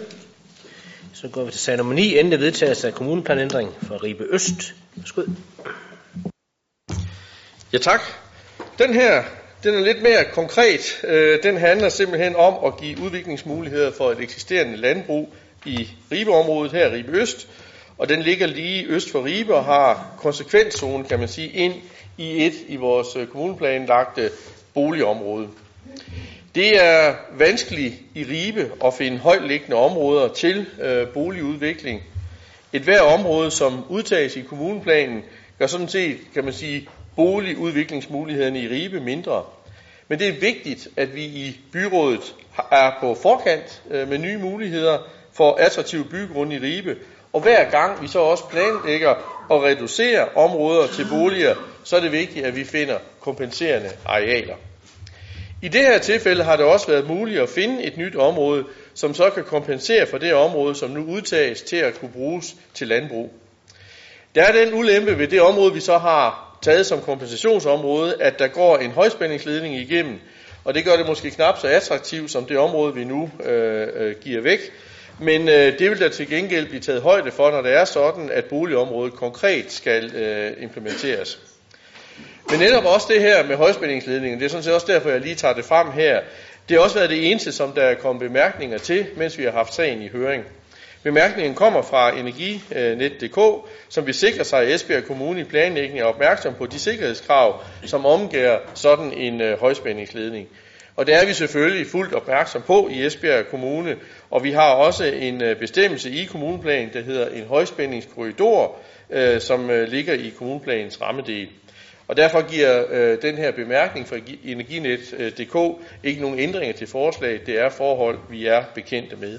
Så går vi til sag nummer 9, endelig vedtagelse af kommuneplanændring for Ribe Øst. Værsgo. Ja tak. Den her, den er lidt mere konkret. Øh, den handler simpelthen om at give udviklingsmuligheder for et eksisterende landbrug i Ribeområdet her i Ribe Øst. Og den ligger lige øst for Ribe og har konsekvenszone, kan man sige, ind i et i vores øh, kommuneplanlagte boligområde. Det er vanskeligt i Ribe at finde højtliggende områder til øh, boligudvikling. Et hver område, som udtages i kommuneplanen, gør sådan set, kan man sige, boligudviklingsmulighederne i Ribe mindre. Men det er vigtigt, at vi i byrådet er på forkant øh, med nye muligheder for attraktive bygrunde i Ribe. Og hver gang vi så også planlægger at reducere områder til boliger, så er det vigtigt, at vi finder kompenserende arealer. I det her tilfælde har det også været muligt at finde et nyt område, som så kan kompensere for det område, som nu udtages til at kunne bruges til landbrug. Der er den ulempe ved det område, vi så har taget som kompensationsområde, at der går en højspændingsledning igennem, og det gør det måske knap så attraktivt som det område, vi nu øh, øh, giver væk. Men øh, det vil der til gengæld blive taget højde for, når det er sådan, at boligområdet konkret skal øh, implementeres. Men netop også det her med højspændingsledningen, det er sådan set også derfor, jeg lige tager det frem her. Det har også været det eneste, som der er kommet bemærkninger til, mens vi har haft sagen i høring. Bemærkningen kommer fra Energinet.dk, øh, som vil sikre sig, at Esbjerg Kommune i planlægningen er opmærksom på de sikkerhedskrav, som omgiver sådan en øh, højspændingsledning. Og det er vi selvfølgelig fuldt opmærksom på i Esbjerg Kommune, og vi har også en øh, bestemmelse i kommuneplanen, der hedder en højspændingskorridor, som ligger i kommuneplanens rammedel. Og derfor giver øh, den her bemærkning fra Energinet.dk ikke nogen ændringer til forslaget. Det er forhold, vi er bekendte med.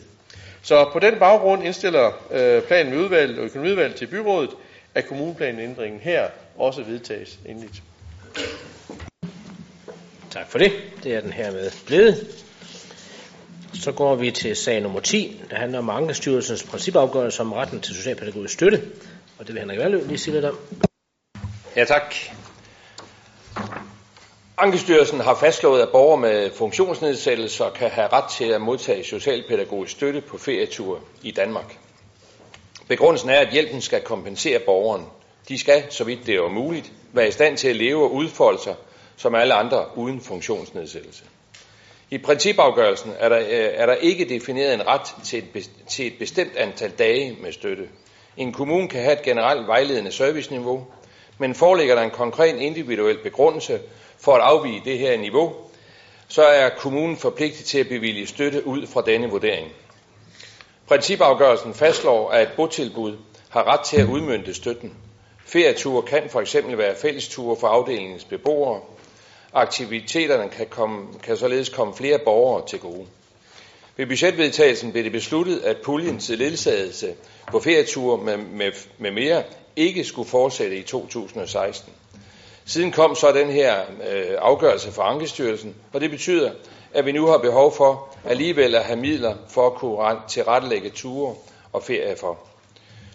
Så på den baggrund indstiller øh, planen med udvalget og økonomiudvalget til byrådet, at kommuneplanændringen her også vedtages endeligt. Tak for det. Det er den her med blevet. Så går vi til sag nummer 10, der handler om Ankestyrelsens principafgørelse om retten til socialpædagogisk støtte. Og det vil Henrik Valø lige sige lidt om. Ja, tak. Ankestyrelsen har fastslået, at borgere med funktionsnedsættelser kan have ret til at modtage socialpædagogisk støtte på ferieture i Danmark. Begrundelsen er, at hjælpen skal kompensere borgeren. De skal, så vidt det er muligt, være i stand til at leve og udfolde sig som alle andre uden funktionsnedsættelse. I principafgørelsen er der, øh, er der ikke defineret en ret til et, til et bestemt antal dage med støtte. En kommune kan have et generelt vejledende serviceniveau, men foreligger der en konkret individuel begrundelse for at afvige det her niveau, så er kommunen forpligtet til at bevilge støtte ud fra denne vurdering. Principafgørelsen fastslår, at et botilbud har ret til at udmønte støtten. Ferieture kan for eksempel være fællesture for afdelingens beboere. Aktiviteterne kan, komme, kan således komme flere borgere til gode. Ved budgetvedtagelsen blev det besluttet, at puljen til ledsagelse på ferieture med, med, med mere ikke skulle fortsætte i 2016. Siden kom så den her øh, afgørelse fra Ankestyrelsen, og det betyder, at vi nu har behov for alligevel at have midler for at kunne tilrettelægge ture og ferie for.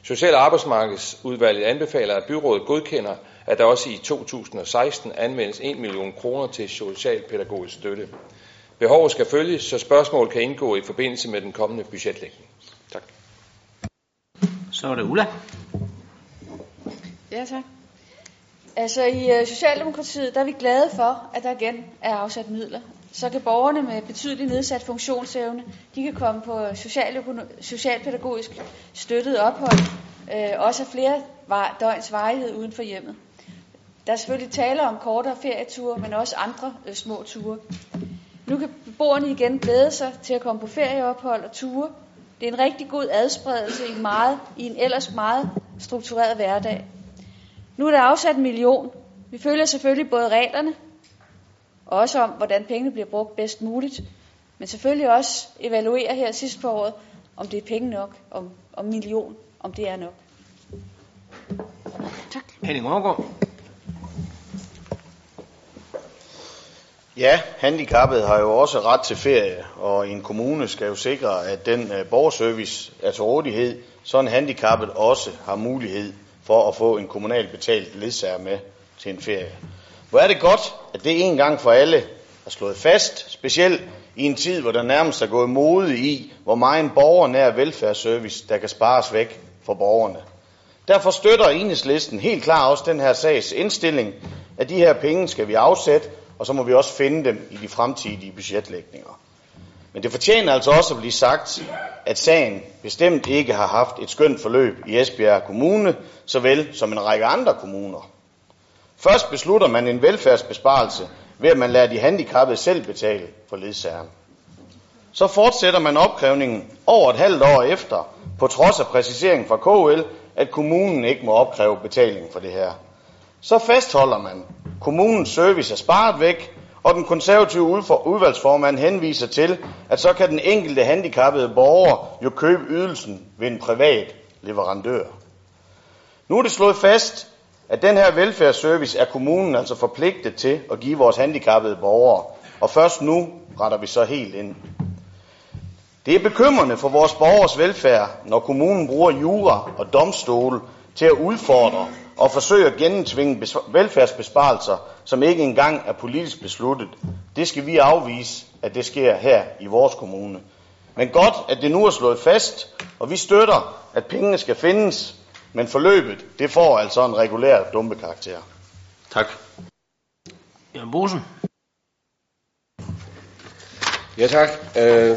Social- og arbejdsmarkedsudvalget anbefaler, at byrådet godkender, at der også i 2016 anvendes 1 million kroner til socialpædagogisk støtte. Behovet skal følges, så spørgsmål kan indgå i forbindelse med den kommende budgetlægning. Tak. Så er det Ulla. Ja, tak. Altså i øh, Socialdemokratiet, der er vi glade for, at der igen er afsat midler. Så kan borgerne med betydelig nedsat funktionsevne, de kan komme på øh, social socialpædagogisk støttet ophold, øh, også af flere døgns varighed uden for hjemmet. Der er selvfølgelig tale om kortere ferieture, men også andre øh, små ture. Nu kan beboerne igen glæde sig til at komme på ferieophold og ture. Det er en rigtig god adspredelse i, en meget, i en ellers meget struktureret hverdag. Nu er der afsat en million. Vi følger selvfølgelig både reglerne, og også om, hvordan pengene bliver brugt bedst muligt, men selvfølgelig også evaluere her sidst på året, om det er penge nok, om, om million, om det er nok. Tak. Henning Overgaard. Ja, handicappede har jo også ret til ferie, og en kommune skal jo sikre, at den uh, borgerservice er til rådighed, så en handicappet også har mulighed for at få en kommunalt betalt ledsager med til en ferie. Hvor er det godt, at det en gang for alle er slået fast, specielt i en tid, hvor der nærmest er gået mode i, hvor meget borgernær velfærdsservice, der kan spares væk for borgerne. Derfor støtter enhedslisten helt klart også den her sags indstilling, at de her penge skal vi afsætte, og så må vi også finde dem i de fremtidige budgetlægninger. Men det fortjener altså også at blive sagt, at sagen bestemt ikke har haft et skønt forløb i Esbjerg Kommune, såvel som en række andre kommuner. Først beslutter man en velfærdsbesparelse ved at man lader de handicappede selv betale for ledsageren. Så fortsætter man opkrævningen over et halvt år efter, på trods af præcisering fra KL, at kommunen ikke må opkræve betaling for det her. Så fastholder man, kommunens service er sparet væk, og den konservative udvalgsformand henviser til, at så kan den enkelte handicappede borger jo købe ydelsen ved en privat leverandør. Nu er det slået fast, at den her velfærdsservice er kommunen altså forpligtet til at give vores handicappede borgere, og først nu retter vi så helt ind. Det er bekymrende for vores borgers velfærd, når kommunen bruger jura og domstole til at udfordre og forsøge at gennemtvinge velfærdsbesparelser, som ikke engang er politisk besluttet. Det skal vi afvise, at det sker her i vores kommune. Men godt, at det nu er slået fast, og vi støtter, at pengene skal findes, men forløbet, det får altså en regulær dumpekarakter. Tak. Jørgen Bosen. Ja tak. Øh,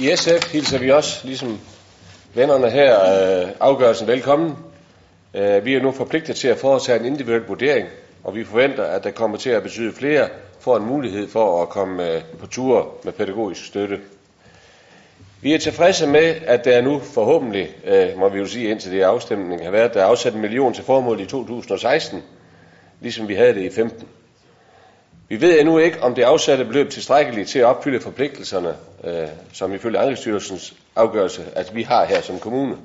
I SF hilser vi også, ligesom vennerne her, øh, afgørelsen velkommen. Øh, vi er nu forpligtet til at foretage en individuel vurdering, og vi forventer, at der kommer til at betyde flere får en mulighed for at komme øh, på tur med pædagogisk støtte. Vi er tilfredse med, at der nu forhåbentlig, øh, må vi jo sige indtil det afstemning har været, der er afsat en million til formål i 2016, ligesom vi havde det i 15. Vi ved endnu ikke, om det afsatte beløb tilstrækkeligt til at opfylde forpligtelserne, øh, som ifølge Ankestyrelsens afgørelse, at vi har her som kommune.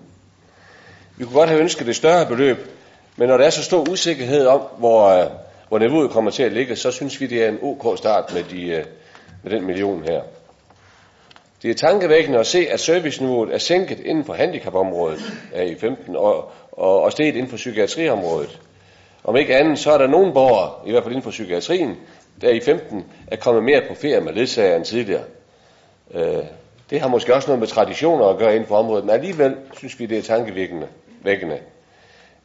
Vi kunne godt have ønsket et større beløb, men når der er så stor usikkerhed om, hvor, øh, hvor niveauet kommer til at ligge, så synes vi, det er en ok start med, de, øh, med den million her. Det er tankevækkende at se, at serviceniveauet er sænket inden for handicapområdet i 15 år, og, og steget inden for psykiatriområdet. Om ikke andet, så er der nogle borgere, i hvert fald inden for psykiatrien, der i 15 er kommet mere på ferie med ledsager end tidligere. Øh, det har måske også noget med traditioner at gøre inden for området, men alligevel synes vi, det er tankevækkende. Vækkende.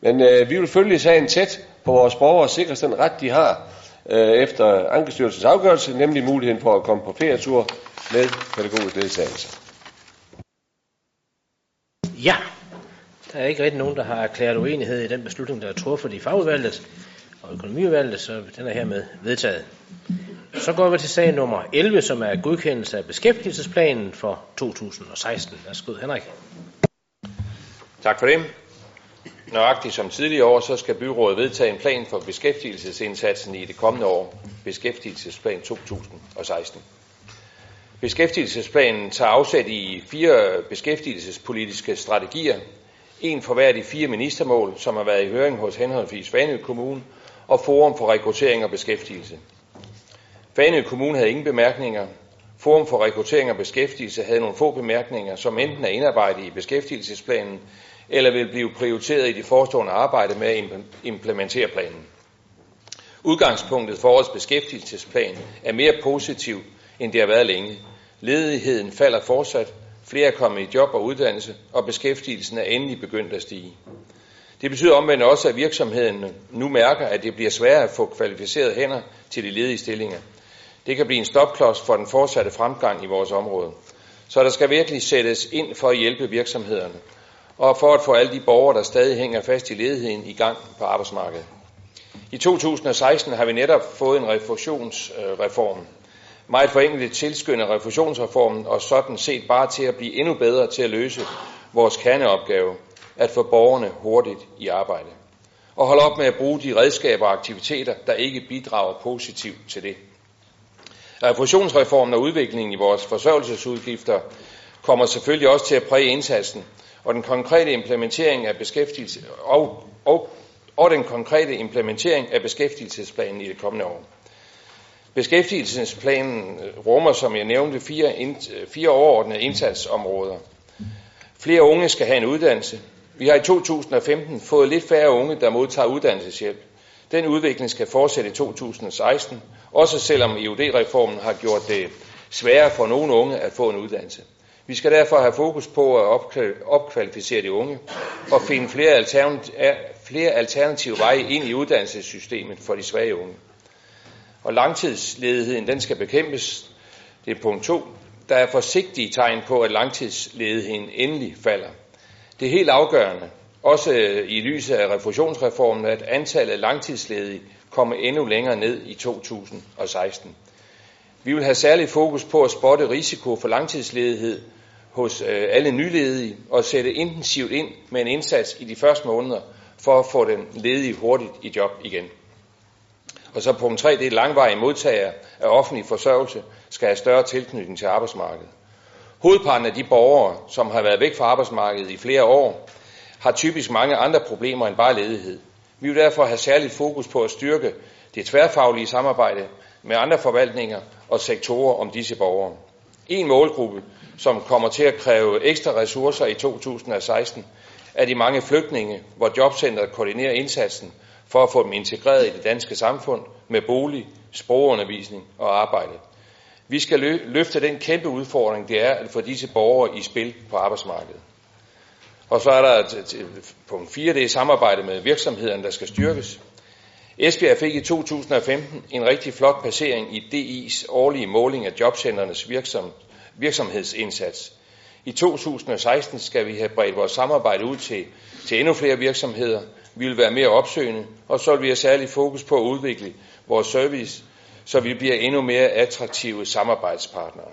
Men øh, vi vil følge sagen tæt på vores borgere og sikre den ret, de har øh, efter Ankestyrelsens afgørelse, nemlig muligheden for at komme på ferietur med pædagogisk ledsagelse. Ja, Der er ikke rigtig nogen, der har erklæret uenighed i den beslutning, der er truffet i fagudvalget og økonomiudvalget, så den er hermed vedtaget. Så går vi til sag nummer 11, som er godkendelse af beskæftigelsesplanen for 2016. Værsgo, Henrik. Tak for det. Nøjagtigt som tidligere år, så skal byrådet vedtage en plan for beskæftigelsesindsatsen i det kommende år, beskæftigelsesplan 2016. Beskæftigelsesplanen tager afsæt i fire beskæftigelsespolitiske strategier, en for hver af de fire ministermål, som har været i høring hos henholdsvis Fanø Kommune og Forum for Rekruttering og Beskæftigelse. Fanø Kommune havde ingen bemærkninger. Forum for Rekruttering og Beskæftigelse havde nogle få bemærkninger, som enten er indarbejdet i beskæftigelsesplanen, eller vil blive prioriteret i det forestående arbejde med at implementere planen. Udgangspunktet for årets beskæftigelsesplan er mere positiv, end det har været længe. Ledigheden falder fortsat, flere er kommet i job og uddannelse, og beskæftigelsen er endelig begyndt at stige. Det betyder omvendt også, at virksomhederne nu mærker, at det bliver sværere at få kvalificerede hænder til de ledige stillinger. Det kan blive en stopklods for den fortsatte fremgang i vores område. Så der skal virkelig sættes ind for at hjælpe virksomhederne, og for at få alle de borgere, der stadig hænger fast i ledigheden, i gang på arbejdsmarkedet. I 2016 har vi netop fået en refusionsreform. Meget forenklet tilskynder refusionsreformen og sådan set bare til at blive endnu bedre til at løse vores kerneopgave, at få borgerne hurtigt i arbejde. Og holde op med at bruge de redskaber og aktiviteter, der ikke bidrager positivt til det. Refusionsreformen og udviklingen i vores forsørgelsesudgifter kommer selvfølgelig også til at præge indsatsen, og den konkrete implementering af beskæftigelse og, og, og den konkrete implementering af beskæftigelsesplanen i det kommende år. Beskæftigelsesplanen øh, rummer, som jeg nævnte, fire, øh, fire overordnede indsatsområder. Flere unge skal have en uddannelse. Vi har i 2015 fået lidt færre unge, der modtager uddannelseshjælp. Den udvikling skal fortsætte i 2016, også selvom EUD-reformen har gjort det sværere for nogle unge at få en uddannelse. Vi skal derfor have fokus på at opkvalificere de unge og finde flere, alternativ, flere alternative veje ind i uddannelsessystemet for de svage unge. Og langtidsledigheden, den skal bekæmpes. Det er punkt to. Der er forsigtige tegn på, at langtidsledigheden endelig falder. Det er helt afgørende, også øh, i lyset af refusionsreformen, at antallet af langtidsledige kommer endnu længere ned i 2016. Vi vil have særlig fokus på at spotte risiko for langtidsledighed hos øh, alle nyledige og sætte intensivt ind med en indsats i de første måneder for at få den ledige hurtigt i job igen. Og så punkt 3, det er langvarige modtagere af offentlig forsørgelse, skal have større tilknytning til arbejdsmarkedet. Hovedparten af de borgere, som har været væk fra arbejdsmarkedet i flere år, har typisk mange andre problemer end bare ledighed. Vi vil derfor have særligt fokus på at styrke det tværfaglige samarbejde med andre forvaltninger og sektorer om disse borgere. En målgruppe, som kommer til at kræve ekstra ressourcer i 2016, er de mange flygtninge, hvor jobcentret koordinerer indsatsen for at få dem integreret i det danske samfund med bolig, sprogundervisning og arbejde. Vi skal løfte den kæmpe udfordring, det er at få disse borgere i spil på arbejdsmarkedet. Og så er der punkt 4, det er samarbejde med virksomhederne, der skal styrkes. Esbjerg fik i 2015 en rigtig flot placering i DI's årlige måling af jobcenternes virksom, virksomhedsindsats. I 2016 skal vi have bredt vores samarbejde ud til, til endnu flere virksomheder. Vi vil være mere opsøgende, og så vil vi have særlig fokus på at udvikle vores service, så vi bliver endnu mere attraktive samarbejdspartnere.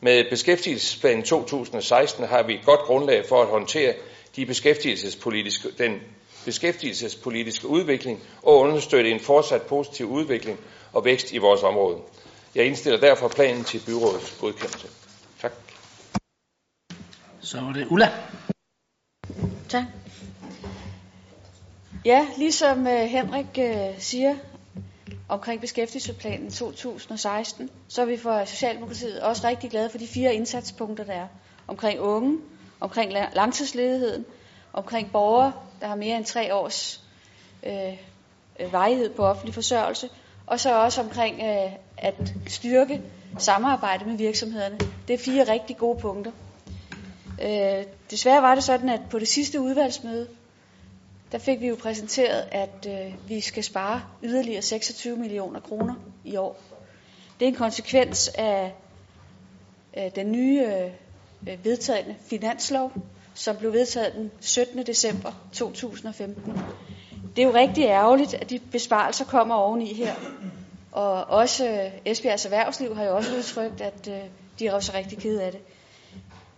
Med beskæftigelsesplanen 2016 har vi et godt grundlag for at håndtere de beskæftigelsespolitiske, den beskæftigelsespolitiske udvikling og understøtte en fortsat positiv udvikling og vækst i vores område. Jeg indstiller derfor planen til byrådets godkendelse. Tak. Så er det Ulla. Tak. Ja, ligesom Henrik siger omkring beskæftigelsesplanen 2016, så er vi for Socialdemokratiet også rigtig glade for de fire indsatspunkter, der er omkring unge, omkring langtidsledigheden, omkring borgere, der har mere end tre års øh, varighed på offentlig forsørgelse, og så også omkring øh, at styrke samarbejde med virksomhederne. Det er fire rigtig gode punkter. Øh, desværre var det sådan, at på det sidste udvalgsmøde, der fik vi jo præsenteret, at øh, vi skal spare yderligere 26 millioner kroner i år. Det er en konsekvens af øh, den nye øh, vedtagende finanslov, som blev vedtaget den 17. december 2015. Det er jo rigtig ærgerligt, at de besparelser kommer oveni her. Og også øh, Esbjergs Erhvervsliv har jo også udtrykt, at øh, de er også rigtig kede af det.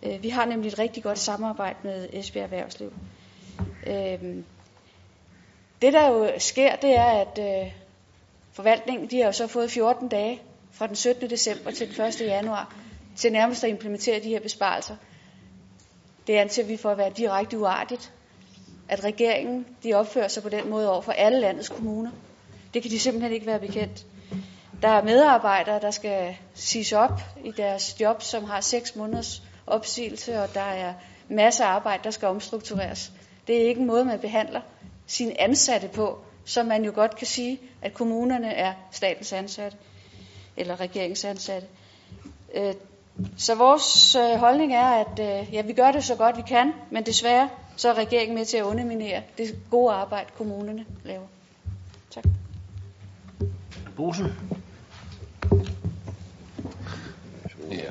Øh, vi har nemlig et rigtig godt samarbejde med Esbjerg Erhvervsliv. Det der jo sker, det er, at forvaltningen de har jo så fået 14 dage fra den 17. december til den 1. januar til nærmest at implementere de her besparelser. Det anser vi for at være direkte uartigt, at regeringen de opfører sig på den måde over for alle landets kommuner. Det kan de simpelthen ikke være bekendt. Der er medarbejdere, der skal siges op i deres job, som har seks måneders opsigelse, og der er masser af arbejde, der skal omstruktureres. Det er ikke en måde, man behandler sine ansatte på, som man jo godt kan sige, at kommunerne er statens ansatte, eller regeringsansatte. Øh, så vores øh, holdning er, at øh, ja, vi gør det så godt vi kan, men desværre så er regeringen med til at underminere det gode arbejde, kommunerne laver. Tak. Bosen. Ja.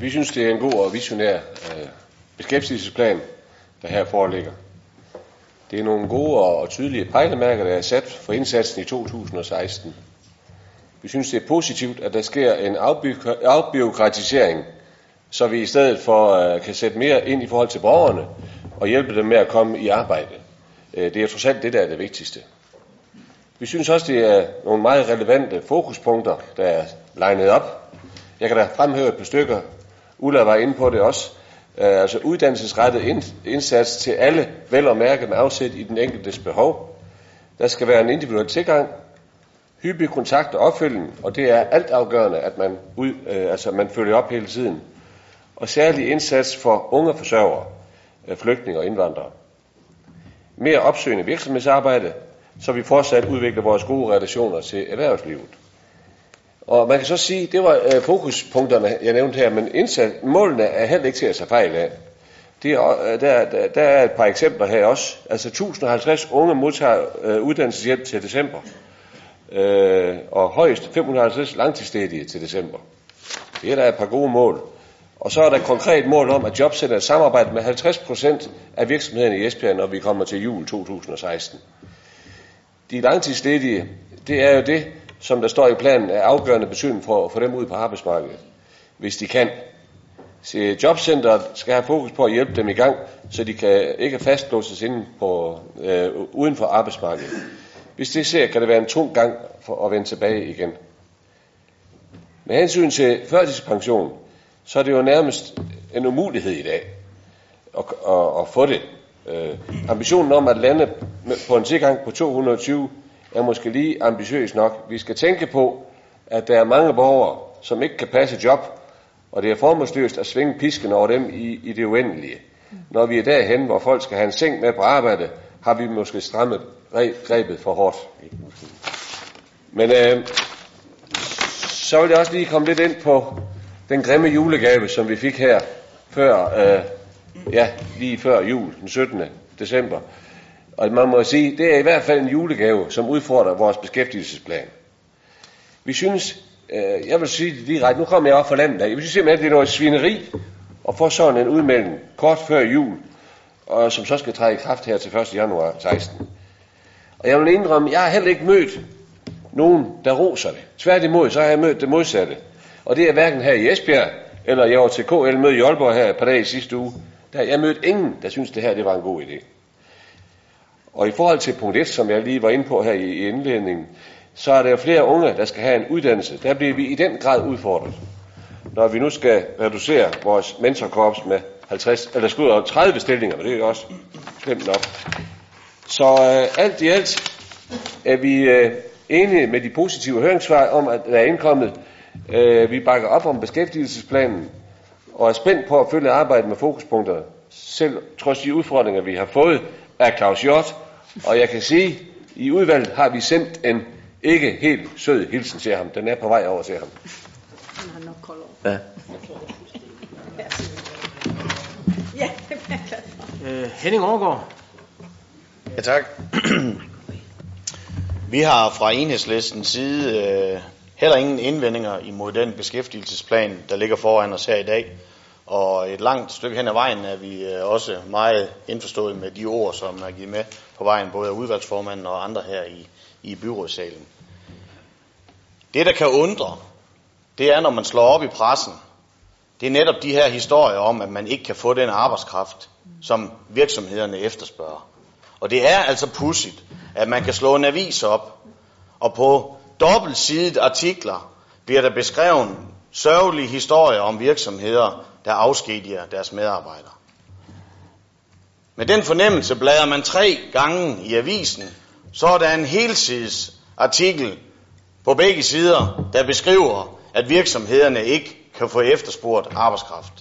Vi synes, det er en god og visionær øh, beskæftigelsesplan, der her foreligger. Det er nogle gode og tydelige pejlemærker, der er sat for indsatsen i 2016. Vi synes, det er positivt, at der sker en afbiokratisering, så vi i stedet for øh, kan sætte mere ind i forhold til borgerne og hjælpe dem med at komme i arbejde. Øh, det er trods alt det, der er det vigtigste. Vi synes også, det er nogle meget relevante fokuspunkter, der er legnet op. Jeg kan da fremhæve et par stykker. Ulla var inde på det også. Øh, altså uddannelsesrettet indsats til alle, vel og mærke med afsæt i den enkeltes behov. Der skal være en individuel tilgang hyppig kontakt og opfølging, og det er altafgørende, at man, ud, øh, altså man følger op hele tiden. Og særlig indsats for unge forsørgere, øh, flygtninge og indvandrere. Mere opsøgende virksomhedsarbejde, så vi fortsat udvikler vores gode relationer til erhvervslivet. Og man kan så sige, det var øh, fokuspunkterne, jeg nævnte her, men indsats, målene er heller ikke til at tage fejl af. Det er, øh, der, der, der er et par eksempler her også. Altså 1050 unge modtager øh, uddannelseshjælp til december øh, og højst 550 langtidsledige til december. Det er der et par gode mål. Og så er der et konkret mål om, at jobcenteret samarbejder med 50 procent af virksomhederne i Esbjerg, når vi kommer til jul 2016. De langtidsledige, det er jo det, som der står i planen, er afgørende betydning for at få dem ud på arbejdsmarkedet, hvis de kan. Så jobcenteret skal have fokus på at hjælpe dem i gang, så de kan ikke fastlåses inde på, øh, uden for arbejdsmarkedet. Hvis det ser, kan det være en tung gang for at vende tilbage igen. Med hensyn til førtidspension, så er det jo nærmest en umulighed i dag at, at, at få det. Øh, ambitionen om at lande på en tilgang på 220 er måske lige ambitiøs nok. Vi skal tænke på, at der er mange borgere, som ikke kan passe job, og det er formålsløst at svinge pisken over dem i, i det uendelige. Når vi er derhen, hvor folk skal have en seng med på arbejde, har vi måske strammet grebet for hårdt. Men øh, så vil jeg også lige komme lidt ind på den grimme julegave, som vi fik her før, øh, ja, lige før jul, den 17. december. Og man må sige, det er i hvert fald en julegave, som udfordrer vores beskæftigelsesplan. Vi synes, øh, jeg vil sige det lige nu kommer jeg op for landet, jeg synes simpelthen, det er noget svineri at få sådan en udmelding kort før jul, og som så skal træde i kraft her til 1. januar 16. Og jeg vil indrømme, jeg har heller ikke mødt nogen, der roser det. Tværtimod, så har jeg mødt det modsatte. Og det er hverken her i Esbjerg, eller jeg var til KL møde i Aalborg her et par dage i sidste uge. Der jeg mødt ingen, der synes det her det var en god idé. Og i forhold til punkt 1, som jeg lige var inde på her i indledningen, så er der jo flere unge, der skal have en uddannelse. Der bliver vi i den grad udfordret. Når vi nu skal reducere vores mentorkorps med 50, eller skulle 30 stillinger, men det er jo også slemt nok. Så øh, alt i alt er vi øh, enige med de positive høringssvar om, at der er indkommet. Øh, vi bakker op om beskæftigelsesplanen og er spændt på at følge arbejdet med fokuspunkter. Selv trods de udfordringer, vi har fået, er Claus Hjort. Og jeg kan sige, i udvalget har vi sendt en ikke helt sød hilsen til ham. Den er på vej over til ham. Han har nok kold over. Ja. Ja, det er jeg glad for. Øh, Henning Overgaard. Ja, tak. Vi har fra enhedslistens side øh, heller ingen indvendinger imod den beskæftigelsesplan, der ligger foran os her i dag. Og et langt stykke hen ad vejen er vi øh, også meget indforstået med de ord, som er givet med på vejen, både af udvalgsformanden og andre her i, i byrådssalen. Det, der kan undre, det er, når man slår op i pressen, det er netop de her historier om, at man ikke kan få den arbejdskraft, som virksomhederne efterspørger. Og det er altså pudsigt, at man kan slå en avis op, og på dobbeltsidet artikler bliver der beskrevet sørgelige historier om virksomheder, der afskediger deres medarbejdere. Med den fornemmelse bladrer man tre gange i avisen, så er der en helsides artikel på begge sider, der beskriver, at virksomhederne ikke kan få efterspurgt arbejdskraft.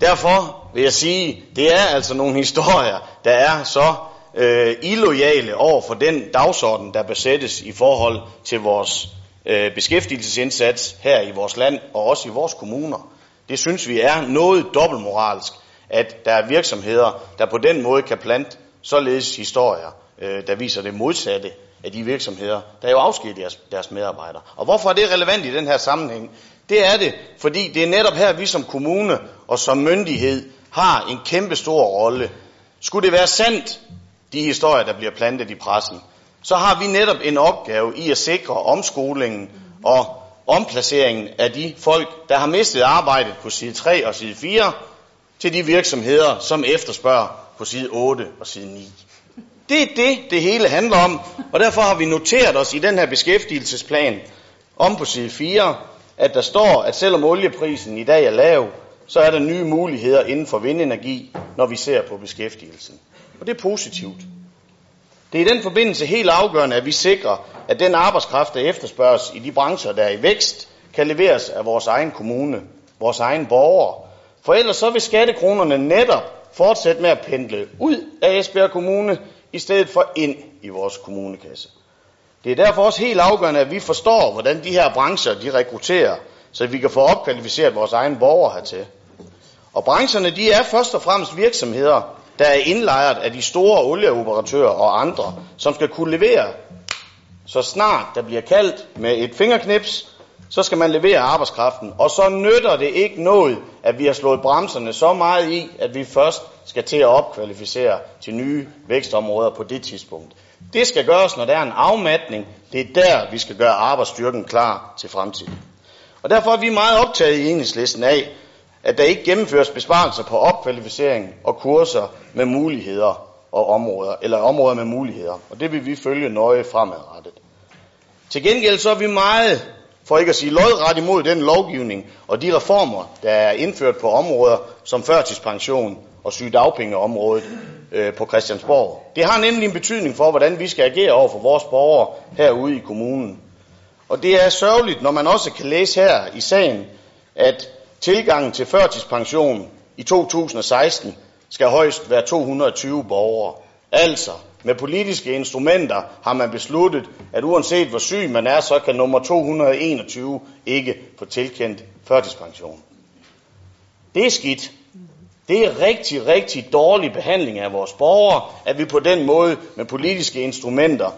Derfor vil jeg sige, det er altså nogle historier, der er så øh, illoyale over for den dagsorden, der besættes i forhold til vores øh, beskæftigelsesindsats her i vores land og også i vores kommuner. Det synes vi er noget dobbeltmoralsk, at der er virksomheder, der på den måde kan plante således historier, øh, der viser det modsatte af de virksomheder, der jo afskediger deres, deres medarbejdere. Og hvorfor er det relevant i den her sammenhæng? Det er det, fordi det er netop her, vi som kommune og som myndighed har en kæmpe stor rolle. Skulle det være sandt, de historier, der bliver plantet i pressen, så har vi netop en opgave i at sikre omskolingen og omplaceringen af de folk, der har mistet arbejdet på side 3 og side 4, til de virksomheder, som efterspørger på side 8 og side 9. Det er det, det hele handler om, og derfor har vi noteret os i den her beskæftigelsesplan om på side 4, at der står, at selvom olieprisen i dag er lav, så er der nye muligheder inden for vindenergi, når vi ser på beskæftigelsen. Og det er positivt. Det er i den forbindelse helt afgørende, at vi sikrer, at den arbejdskraft, der efterspørges i de brancher, der er i vækst, kan leveres af vores egen kommune, vores egen borgere. For ellers så vil skattekronerne netop fortsætte med at pendle ud af Esbjerg Kommune, i stedet for ind i vores kommunekasse. Det er derfor også helt afgørende, at vi forstår, hvordan de her brancher de rekrutterer, så vi kan få opkvalificeret vores egen borgere hertil. Og brancherne de er først og fremmest virksomheder, der er indlejret af de store olieoperatører og andre, som skal kunne levere, så snart der bliver kaldt med et fingerknips, så skal man levere arbejdskraften. Og så nytter det ikke noget, at vi har slået bremserne så meget i, at vi først skal til at opkvalificere til nye vækstområder på det tidspunkt. Det skal gøres, når der er en afmatning. Det er der, vi skal gøre arbejdsstyrken klar til fremtiden. Og derfor er vi meget optaget i enhedslisten af, at der ikke gennemføres besparelser på opkvalificering og kurser med muligheder og områder, eller områder med muligheder. Og det vil vi følge nøje fremadrettet. Til gengæld så er vi meget, for ikke at sige lodret imod den lovgivning og de reformer, der er indført på områder som førtidspension og sygedagpengeområdet øh, på Christiansborg. Det har nemlig en betydning for, hvordan vi skal agere over for vores borgere herude i kommunen. Og det er sørgeligt, når man også kan læse her i sagen, at tilgangen til førtidspension i 2016 skal højst være 220 borgere. Altså, med politiske instrumenter har man besluttet, at uanset hvor syg man er, så kan nummer 221 ikke få tilkendt førtidspension. Det er skidt. Det er rigtig, rigtig dårlig behandling af vores borgere, at vi på den måde med politiske instrumenter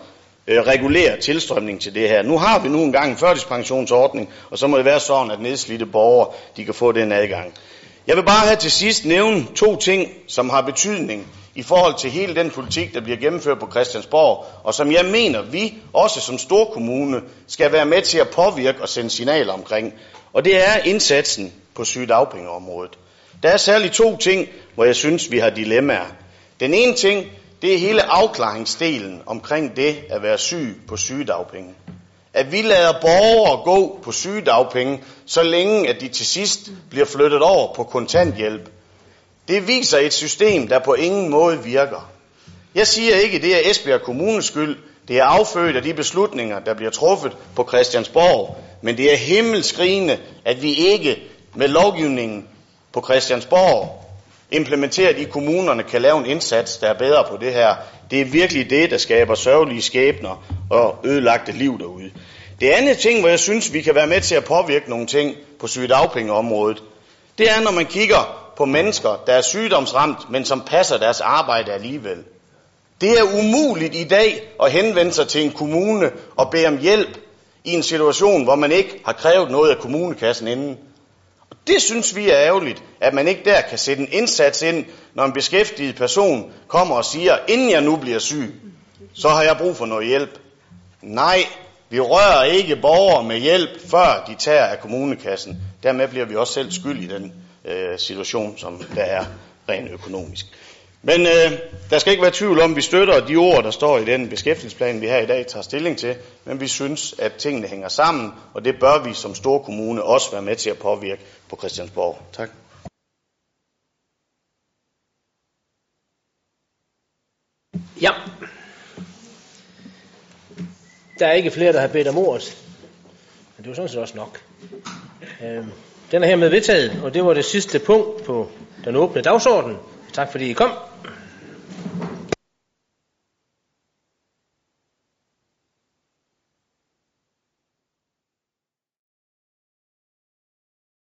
øh, regulerer tilstrømning til det her. Nu har vi nu engang en førtidspensionsordning, og så må det være sådan, at nedslidte borgere de kan få den adgang. Jeg vil bare her til sidst nævne to ting, som har betydning i forhold til hele den politik, der bliver gennemført på Christiansborg, og som jeg mener, vi også som storkommune skal være med til at påvirke og sende signaler omkring. Og det er indsatsen på sygedagpengeområdet. Der er særligt to ting, hvor jeg synes, vi har dilemmaer. Den ene ting, det er hele afklaringsdelen omkring det at være syg på sygedagpenge. At vi lader borgere gå på sygedagpenge, så længe at de til sidst bliver flyttet over på kontanthjælp. Det viser et system, der på ingen måde virker. Jeg siger ikke, det er Esbjerg Kommunes skyld. Det er affødt af de beslutninger, der bliver truffet på Christiansborg. Men det er himmelskrigende, at vi ikke med lovgivningen på Christiansborg implementeret i kommunerne kan lave en indsats, der er bedre på det her. Det er virkelig det, der skaber sørgelige skæbner og ødelagte liv derude. Det andet ting, hvor jeg synes, vi kan være med til at påvirke nogle ting på sygedagpengeområdet, det er, når man kigger på mennesker, der er sygdomsramt, men som passer deres arbejde alligevel. Det er umuligt i dag at henvende sig til en kommune og bede om hjælp i en situation, hvor man ikke har krævet noget af kommunekassen inden. Og det synes vi er ærgerligt, at man ikke der kan sætte en indsats ind, når en beskæftiget person kommer og siger, inden jeg nu bliver syg, så har jeg brug for noget hjælp. Nej, vi rører ikke borgere med hjælp, før de tager af kommunekassen. Dermed bliver vi også selv skyld i den øh, situation, som der er rent økonomisk. Men øh, der skal ikke være tvivl om, at vi støtter de ord, der står i den beskæftigelsesplan, vi her i dag tager stilling til, men vi synes, at tingene hænger sammen, og det bør vi som store kommune også være med til at påvirke på Christiansborg. Tak. Ja. Der er ikke flere, der har bedt om ordet. Men det var sådan set også nok. Øhm, den er hermed vedtaget, og det var det sidste punkt på den åbne dagsorden. Tak fordi I kom.